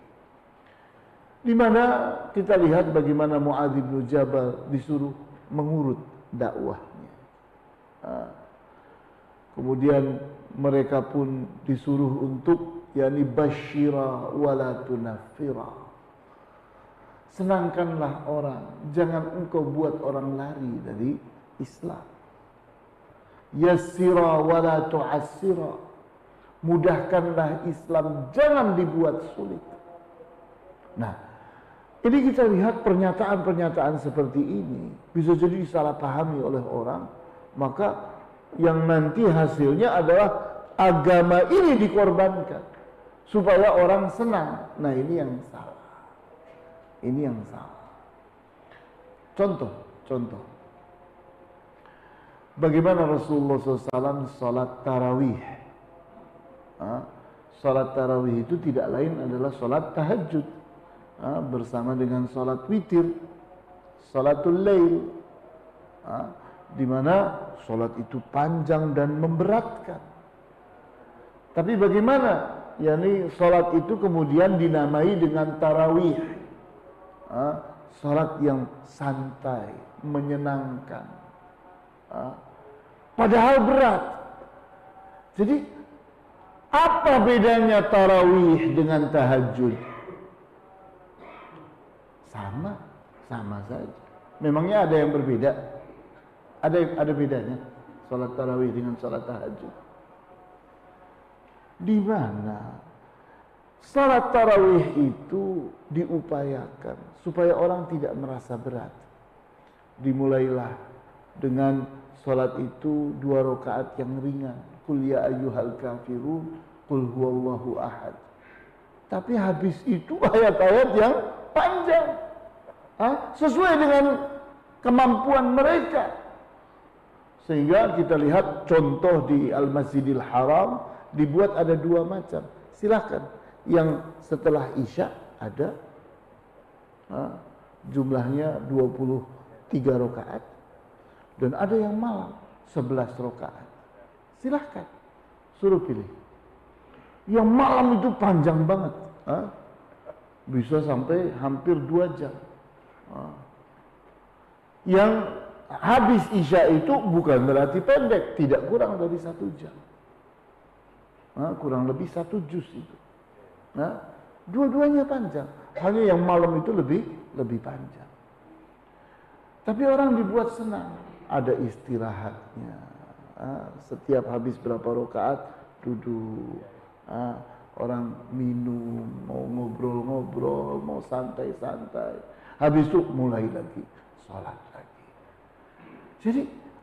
Di mana kita lihat bagaimana Muadz bin Jabal disuruh mengurut dakwahnya. Kemudian mereka pun disuruh untuk yakni basyira wala tunafira. Senangkanlah orang, jangan engkau buat orang lari dari Islam. Yassira wala tu'assira Mudahkanlah Islam, jangan dibuat sulit. Nah, ini kita lihat pernyataan-pernyataan seperti ini bisa jadi salah pahami oleh orang, maka yang nanti hasilnya adalah agama ini dikorbankan supaya orang senang. Nah, ini yang salah. Ini yang salah. Contoh, contoh. Bagaimana Rasulullah SAW salat tarawih Salat tarawih itu tidak lain adalah salat tahajud bersama dengan salat witir, salatul lail, di mana salat itu panjang dan memberatkan. Tapi bagaimana? yakni salat itu kemudian dinamai dengan tarawih, salat yang santai, menyenangkan, padahal berat. Jadi apa bedanya tarawih dengan tahajud? Sama, sama saja. Memangnya ada yang berbeda? Ada ada bedanya salat tarawih dengan salat tahajud? Di mana salat tarawih itu diupayakan supaya orang tidak merasa berat. Dimulailah dengan salat itu dua rakaat yang ringan Qul ya ayyuhal kafirun Qul huwallahu ahad Tapi habis itu ayat-ayat yang panjang. Hah? Sesuai dengan kemampuan mereka. Sehingga kita lihat contoh di Al-Masjidil Haram dibuat ada dua macam. Silahkan. Yang setelah Isya ada ha, jumlahnya 23 rakaat dan ada yang malam 11 rakaat. Silahkan. Suruh pilih. Yang malam itu panjang banget. Ha? Bisa sampai hampir dua jam. Ha? Yang habis Isya itu bukan berarti pendek. Tidak kurang dari satu jam. Ha? Kurang lebih satu juz itu. Dua-duanya panjang. Hanya yang malam itu lebih lebih panjang. Tapi orang dibuat senang. Ada istirahatnya. Setiap habis berapa rakaat duduk ah, orang minum, mau ngobrol-ngobrol, mau santai-santai. Habis itu mulai lagi sholat lagi. Jadi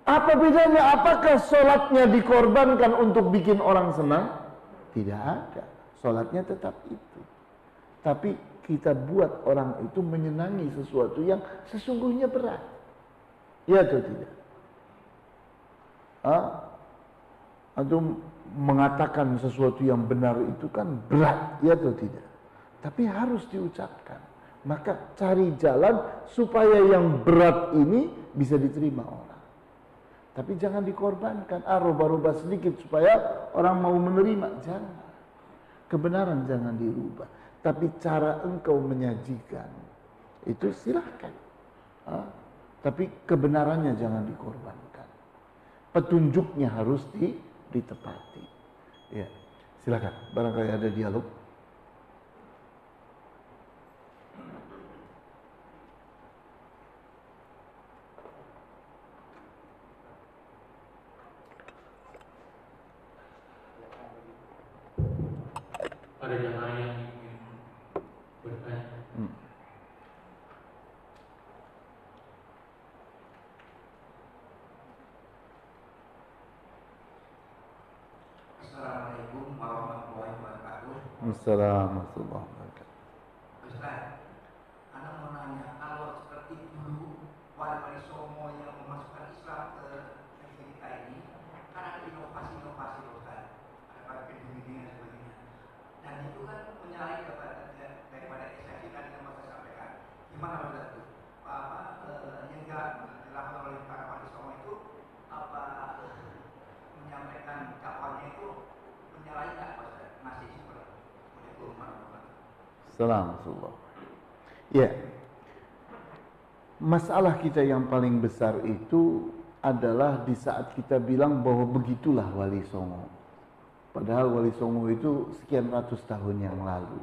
apa bedanya? Apakah sholatnya dikorbankan untuk bikin orang senang? Tidak ada. Sholatnya tetap itu. Tapi kita buat orang itu menyenangi sesuatu yang sesungguhnya berat. Ya atau tidak? Ah? Atau mengatakan sesuatu yang benar itu kan berat, ya atau tidak? Tapi harus diucapkan. Maka cari jalan supaya yang berat ini bisa diterima orang. Tapi jangan dikorbankan, ah roba-roba sedikit supaya orang mau menerima. Jangan. Kebenaran jangan dirubah. Tapi cara engkau menyajikan, itu silahkan. Ah, tapi kebenarannya jangan dikorbankan. Petunjuknya harus di ditepati. Ya, silakan. Barangkali ada dialog. Ada yang lain yang ingin bertanya? Hmm. Assalamualaikum warahmatullahi wabarakatuh. Assalamualaikum warahmatullahi wabarakatuh. Ustaz, anak mau nanya kalau seperti dulu wali-wali Songo yang memasukkan Islam ke negeri kita ini, kan ada inovasi-inovasi Ustaz, ada pakai bimbing dan sebagainya. Dan itu kan menyalahi kepada daripada esensi tadi yang saya sampaikan. Gimana Ustaz itu? Apa eh, yang dilakukan oleh para wali Songo itu apa eh, menyampaikan dakwahnya itu menyalahi nggak Ustaz? Masih seperti Assalamualaikum warahmatullahi Assalamualaikum. Ya. Masalah kita yang paling besar itu adalah di saat kita bilang bahwa begitulah Wali Songo. Padahal Wali Songo itu sekian ratus tahun yang lalu.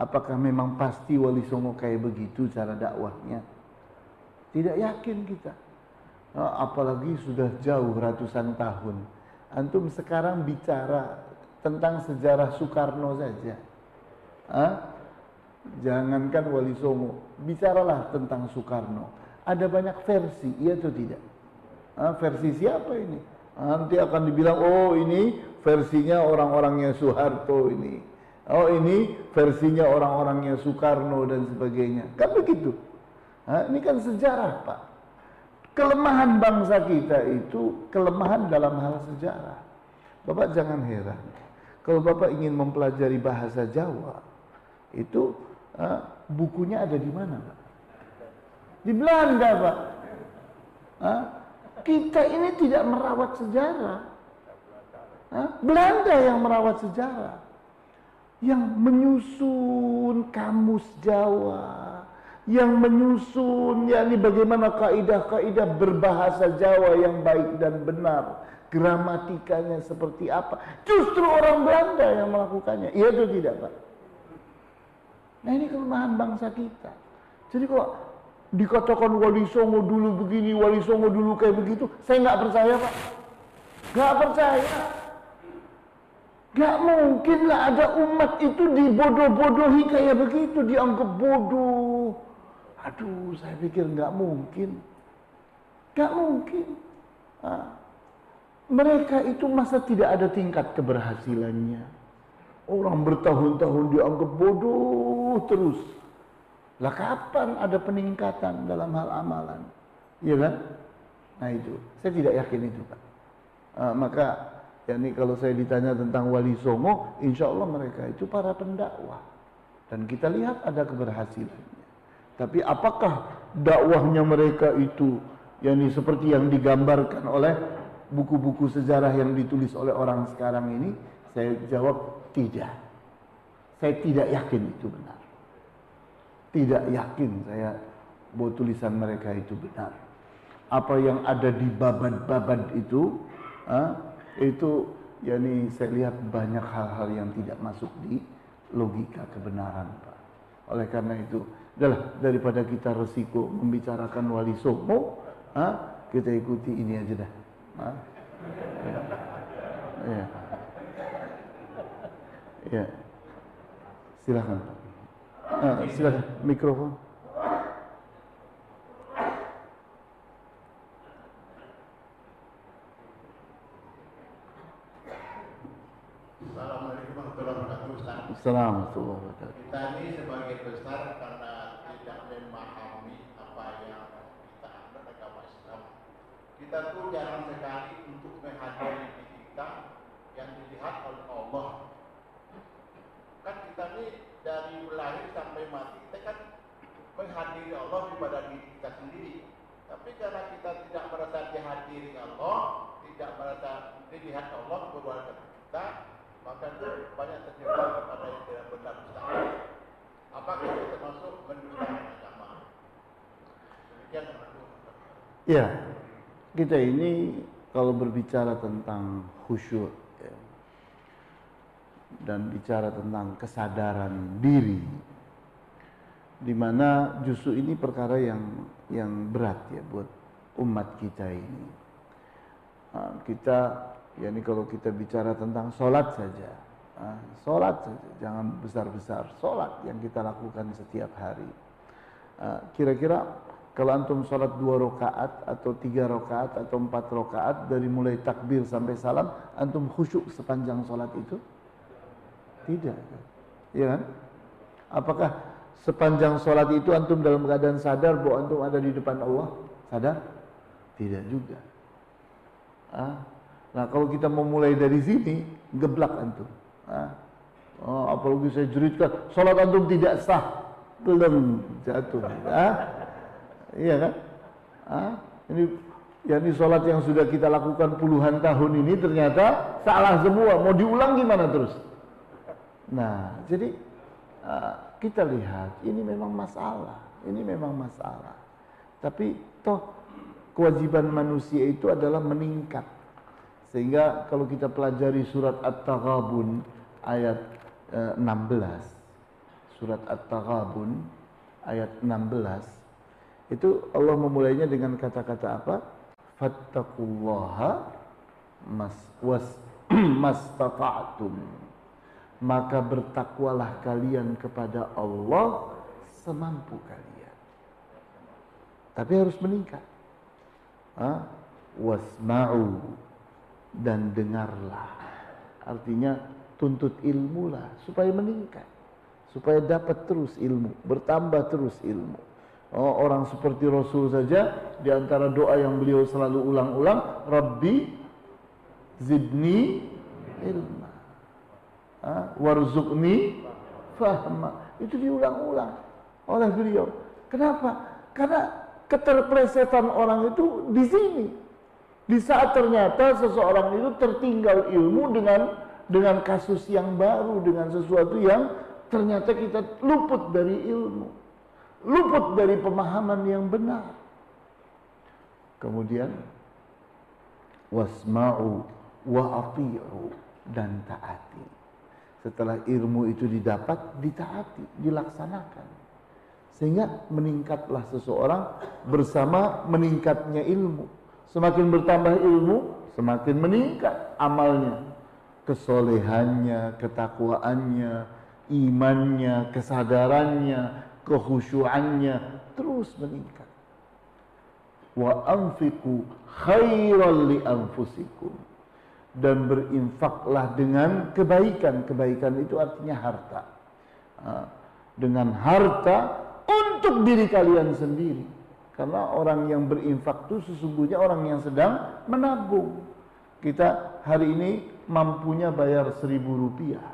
Apakah memang pasti Wali Songo kayak begitu cara dakwahnya? Tidak yakin kita. Nah, Apalagi sudah jauh ratusan tahun. Antum sekarang bicara tentang sejarah Soekarno saja. Hah? Jangankan Wali Songo, bicaralah tentang Soekarno. Ada banyak versi, iya atau tidak? Versi siapa ini? Nanti akan dibilang, oh ini versinya orang-orangnya Soeharto ini. Oh ini versinya orang-orangnya Soekarno dan sebagainya. Kan begitu. Ini kan sejarah Pak. Kelemahan bangsa kita itu kelemahan dalam hal sejarah. Bapak jangan heran. Kalau Bapak ingin mempelajari bahasa Jawa, itu uh, bukunya ada di mana, Pak? Di Belanda, Pak. Hah? kita ini tidak merawat sejarah. Hah? Belanda yang merawat sejarah. Yang menyusun kamus Jawa, yang menyusun yakni bagaimana kaidah-kaidah berbahasa Jawa yang baik dan benar, gramatikanya seperti apa. Justru orang Belanda yang melakukannya. Iya atau tidak, Pak? Nah ini kelemahan bangsa kita. Jadi kok dikatakan Wali Songo dulu begini, Wali Songo dulu kayak begitu, saya nggak percaya Pak. Nggak percaya. Nggak mungkin lah ada umat itu dibodoh-bodohi kayak begitu, dianggap bodoh. Aduh, saya pikir nggak mungkin. Nggak mungkin. Nah, mereka itu masa tidak ada tingkat keberhasilannya. Orang bertahun-tahun dianggap bodoh terus. Lah kapan ada peningkatan dalam hal amalan? Iya kan? Nah itu, saya tidak yakin itu Pak. Uh, maka yakni kalau saya ditanya tentang wali songo, insya Allah mereka itu para pendakwah. Dan kita lihat ada keberhasilannya. Tapi apakah dakwahnya mereka itu yakni seperti yang digambarkan oleh buku-buku sejarah yang ditulis oleh orang sekarang ini? Saya jawab tidak. Saya tidak yakin itu benar. Tidak yakin saya bahwa tulisan mereka itu benar apa yang ada di babad-babad itu itu yakni saya lihat banyak hal-hal yang tidak masuk di logika kebenaran Pak. Oleh karena itu, adalah daripada kita resiko membicarakan wali songo, uh, kita ikuti ini aja dah. Ya. ya. Ya. Silakan. Uh, silakan mikrofon. Assalamualaikum warahmatullahi wabarakatuh. Kita ini sebagai besar karena tidak memahami apa yang kita anut agama Islam. Kita tuh jarang sekali untuk menghadiri di kita yang dilihat oleh Allah. Kan kita ini dari lahir sampai mati kita kan menghadiri Allah daripada diri kita sendiri. Tapi karena kita tidak merasa dihadiri Allah, tidak merasa dilihat Allah kepada kita, maka itu banyak terjebak kepada yang tidak benar Ustaz. Apakah itu termasuk mendustakan agama? Demikian Ya, kita ini kalau berbicara tentang khusyuk dan bicara tentang kesadaran diri, di mana justru ini perkara yang yang berat ya buat umat kita ini. Nah, kita ya ini kalau kita bicara tentang sholat saja nah, sholat saja jangan besar-besar sholat yang kita lakukan setiap hari kira-kira kalau antum sholat dua rakaat atau tiga rakaat atau empat rakaat dari mulai takbir sampai salam antum khusyuk sepanjang sholat itu tidak ya kan apakah sepanjang sholat itu antum dalam keadaan sadar bahwa antum ada di depan Allah sadar tidak juga ah Nah kalau kita memulai dari sini, geblak antum. Nah, oh, apalagi saya jeritkan, sholat antum tidak sah, belum jatuh. Ah, iya kan? Ah, ini ya ini sholat yang sudah kita lakukan puluhan tahun ini ternyata salah semua. Mau diulang gimana terus? Nah, jadi uh, kita lihat ini memang masalah. Ini memang masalah. Tapi toh kewajiban manusia itu adalah meningkat sehingga kalau kita pelajari surat At-Taghabun ayat eh, 16, surat At-Taghabun ayat 16, itu Allah memulainya dengan kata-kata apa? Fattakullaha mas was mastata'tum. Maka bertakwalah kalian kepada Allah semampu kalian. Tapi harus meningkat. Wasma'u dan dengarlah. Artinya tuntut ilmu lah supaya meningkat. Supaya dapat terus ilmu, bertambah terus ilmu. Oh, orang seperti Rasul saja di antara doa yang beliau selalu ulang-ulang, Rabbi zidni ilma. Warzukni fahma. Itu diulang-ulang oleh beliau. Kenapa? Karena keterplesetan orang itu di sini. Di saat ternyata seseorang itu tertinggal ilmu dengan dengan kasus yang baru, dengan sesuatu yang ternyata kita luput dari ilmu, luput dari pemahaman yang benar. Kemudian wasma'u wa dan taati. Setelah ilmu itu didapat, ditaati, dilaksanakan. Sehingga meningkatlah seseorang bersama meningkatnya ilmu. Semakin bertambah ilmu, semakin meningkat amalnya. Kesolehannya, ketakwaannya, imannya, kesadarannya, kehusyuannya terus meningkat. Wa anfiqu khairan li anfusikum. Dan berinfaklah dengan kebaikan. Kebaikan itu artinya harta. Dengan harta untuk diri kalian sendiri. Karena orang yang berinfak itu sesungguhnya orang yang sedang menabung. Kita hari ini mampunya bayar seribu rupiah.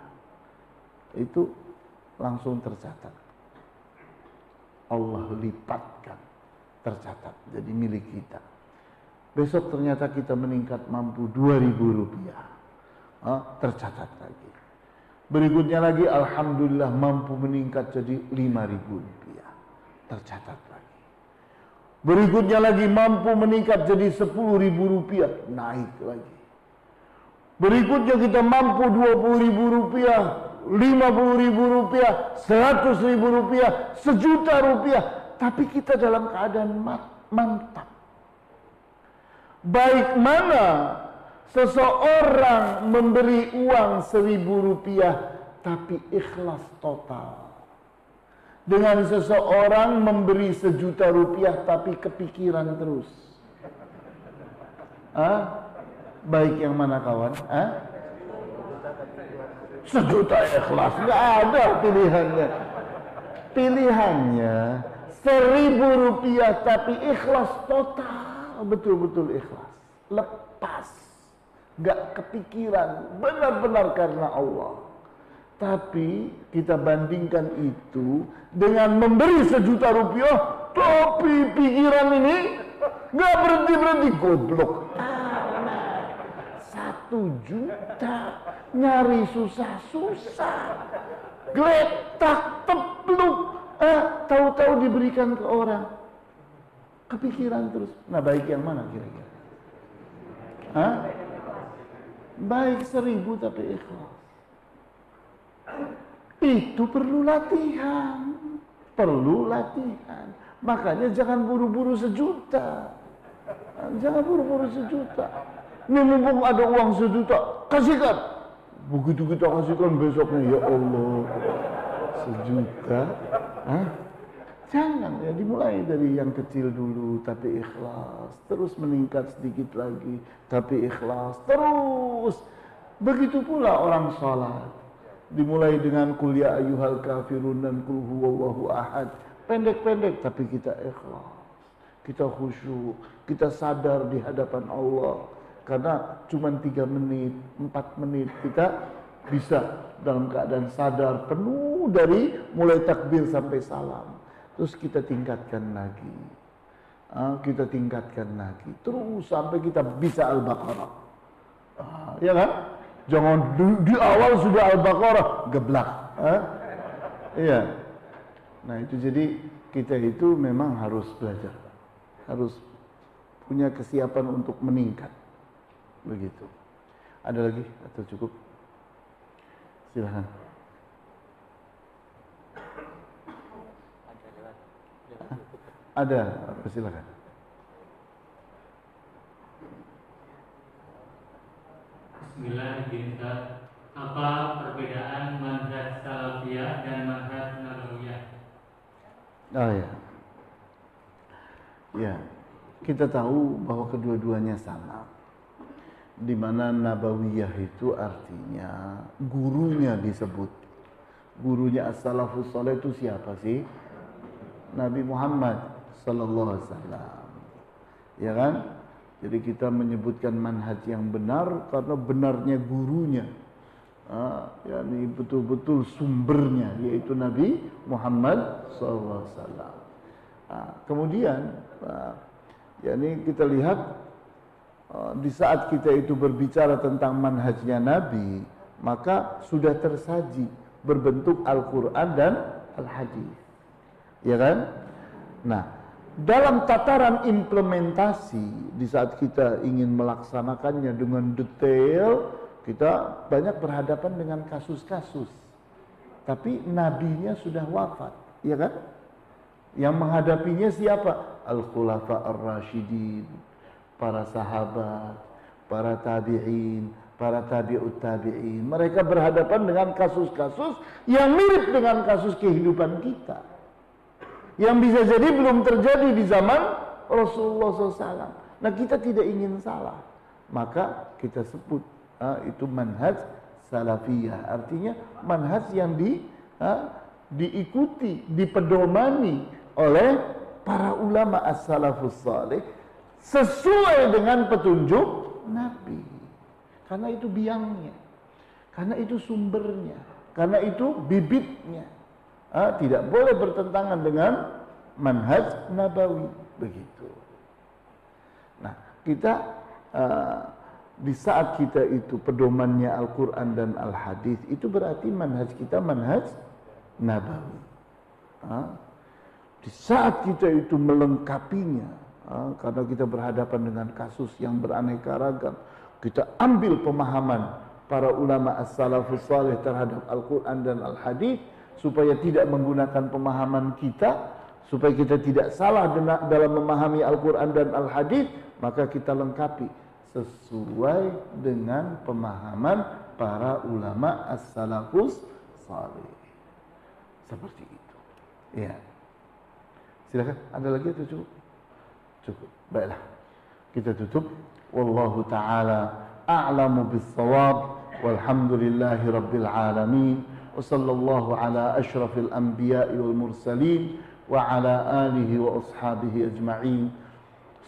Itu langsung tercatat. Allah lipatkan. Tercatat. Jadi milik kita. Besok ternyata kita meningkat mampu dua ribu rupiah. tercatat lagi. Berikutnya lagi Alhamdulillah mampu meningkat jadi lima ribu rupiah. Tercatat lagi. Berikutnya lagi mampu meningkat jadi sepuluh ribu rupiah. Naik lagi. Berikutnya kita mampu dua puluh ribu rupiah. lima puluh ribu rupiah, seratus ribu rupiah, sejuta rupiah. Tapi kita dalam keadaan mantap. Baik mana seseorang memberi uang seribu rupiah tapi ikhlas total. Dengan seseorang memberi sejuta rupiah tapi kepikiran terus. Hah? Baik yang mana kawan? Hah? Sejuta ikhlas. Nggak ada pilihannya. Pilihannya seribu rupiah tapi ikhlas total. Betul-betul ikhlas. Lepas. Nggak kepikiran. Benar-benar karena Allah. Tapi kita bandingkan itu dengan memberi sejuta rupiah, tapi pikiran ini nggak berhenti berhenti goblok. Satu juta nyari susah-susah, gletak tepluk, eh tahu-tahu diberikan ke orang. Kepikiran terus. Nah baik yang mana kira-kira? Hah? Baik seribu tapi ikhlas. Itu perlu latihan. Perlu latihan. Makanya jangan buru-buru sejuta. Jangan buru-buru sejuta. Ini mumpung ada uang sejuta, kasihkan. Begitu kita kasihkan besoknya, ya Allah, sejuta. Hah? Jangan ya dimulai dari yang kecil dulu tapi ikhlas, terus meningkat sedikit lagi tapi ikhlas, terus begitu pula orang salat dimulai dengan kuliah ayuhal kafirun dan kul huwallahu ahad. Pendek-pendek tapi kita ikhlas. Kita khusyuk, kita sadar di hadapan Allah. Karena cuma tiga menit, empat menit kita bisa dalam keadaan sadar penuh dari mulai takbir sampai salam. Terus kita tingkatkan lagi. Ah, kita tingkatkan lagi. Terus sampai kita bisa Al-Baqarah. Ah, ya kan? Jangan di, di awal sudah Al-Baqarah geblak. Eh? Iya. Nah itu jadi kita itu memang harus belajar. Harus punya kesiapan untuk meningkat. Begitu. Ada lagi atau cukup? Silahkan. Ada, silakan. Bismillah Apa perbedaan manhaj salafiyah dan manhaj nabawiyah? Oh ya. Ya, kita tahu bahwa kedua-duanya sama. Di mana nabawiyah itu artinya gurunya disebut. Gurunya as-salafus saleh itu siapa sih? Nabi Muhammad sallallahu alaihi wasallam. Ya kan? Jadi kita menyebutkan manhaj yang benar karena benarnya gurunya. Ah, yakni betul-betul sumbernya yaitu Nabi Muhammad SAW. Ah, kemudian, ah, yakni kita lihat ah, di saat kita itu berbicara tentang manhajnya Nabi, maka sudah tersaji berbentuk Al-Quran dan Al-Hadis. Ya kan? Nah, dalam tataran implementasi di saat kita ingin melaksanakannya dengan detail kita banyak berhadapan dengan kasus-kasus. Tapi nabinya sudah wafat ya kan? Yang menghadapinya siapa? Al-khulafa ar-rasyidin para sahabat para tabi'in para tabi'ut tabi'in. Mereka berhadapan dengan kasus-kasus yang mirip dengan kasus kehidupan kita yang bisa jadi belum terjadi di zaman Rasulullah SAW. Nah kita tidak ingin salah, maka kita sebut Ah, itu manhaj salafiyah. Artinya manhaj yang di ah, diikuti, dipedomani oleh para ulama as-salafus salih sesuai dengan petunjuk Nabi. Karena itu biangnya. Karena itu sumbernya. Karena itu bibitnya. Ah, tidak boleh bertentangan dengan manhaj nabawi begitu. Nah, kita uh, di saat kita itu pedomannya Al-Quran dan Al-Hadis itu berarti manhaj kita manhaj nabawi. Ah, di saat kita itu melengkapinya, ah, karena kita berhadapan dengan kasus yang beraneka ragam, kita ambil pemahaman para ulama as-salafus salih terhadap Al-Quran dan Al-Hadis supaya tidak menggunakan pemahaman kita supaya kita tidak salah dalam memahami Al-Quran dan Al-Hadis maka kita lengkapi sesuai dengan pemahaman para ulama as-salafus salih. Seperti itu. Ya. Silakan. Ada lagi atau cukup? Cukup. Baiklah. Kita tutup. Wallahu taala a'lamu bis-shawab walhamdulillahi rabbil alamin وصلى الله على أشرف الأنبياء والمرسلين وعلى آله وأصحابه أجمعين.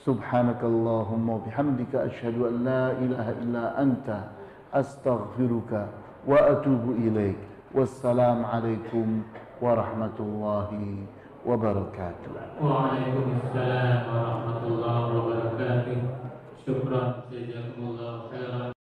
سبحانك اللهم وبحمدك أشهد أن لا إله إلا أنت أستغفرك وأتوب إليك. والسلام عليكم ورحمة الله وبركاته. وعليكم السلام ورحمة الله وبركاته. شكرا جزاكم الله خيرا.